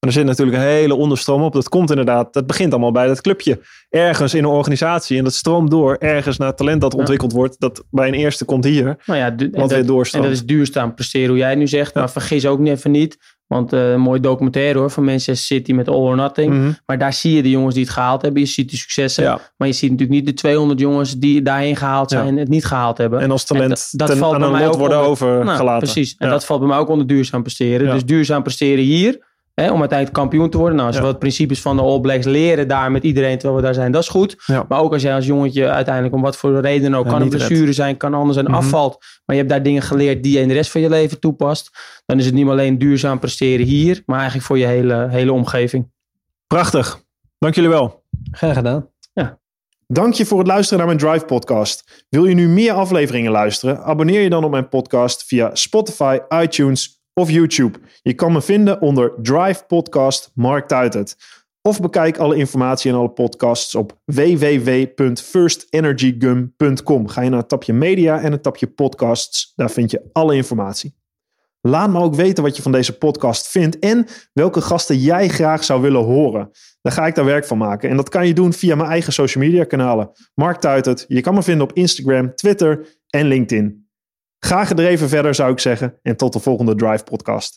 Maar er zit natuurlijk een hele onderstroom op. Dat komt inderdaad, dat begint allemaal bij dat clubje. Ergens in een organisatie en dat stroomt door. Ergens naar talent dat Ja. ontwikkeld wordt. Dat bij een eerste komt hier. Nou ja, Wat weer dat, en doorstroomt. dat is duurzaam presteren, hoe jij nu zegt. Maar vergis ook even niet. Want eh, een mooi documentaire hoor, van Manchester City met All or Nothing. Mhm. Maar daar zie je de jongens die het gehaald hebben. Je ziet de successen. Ja. Maar je ziet natuurlijk niet de 200 jongens die daarheen gehaald zijn Ja. en het niet gehaald hebben. En als talent dat- dat ten, valt aan bij een mij lot worden onder- overgelaten. Nou, precies. En Ja. dat valt bij mij ook onder duurzaam presteren. Dus duurzaam presteren hier. Hè, om uiteindelijk kampioen te worden. Nou, als Ja. we wat principes van de All Blacks leren daar met iedereen terwijl we daar zijn, dat is goed. Ja. Maar ook als jij als jongetje uiteindelijk om wat voor reden ook, Ja, kan een blessure zijn, kan anders zijn, Mhm. afvalt. Maar je hebt daar dingen geleerd die je in de rest van je leven toepast. Dan is het niet alleen duurzaam presteren hier, maar eigenlijk voor je hele, hele omgeving. Prachtig. Dank jullie wel. Graag gedaan. Dank je voor het luisteren naar mijn Drive podcast. Wil je nu meer afleveringen luisteren? Abonneer je dan op mijn podcast via Spotify, iTunes of YouTube. Je kan me vinden onder Drive Podcast Mark Tuitert. Of bekijk alle informatie en alle podcasts op www.firstenergygum.com. Ga je naar het tapje media en het tapje podcasts. Daar vind je alle informatie. Laat me ook weten wat je van deze podcast vindt en welke gasten jij graag zou willen horen. Daar ga ik daar werk van maken. En dat kan je doen via mijn eigen social media kanalen. Mark Tuitert, je kan me vinden op Instagram, Twitter en LinkedIn. Ga gedreven verder, zou ik zeggen. En tot de volgende Drive Podcast.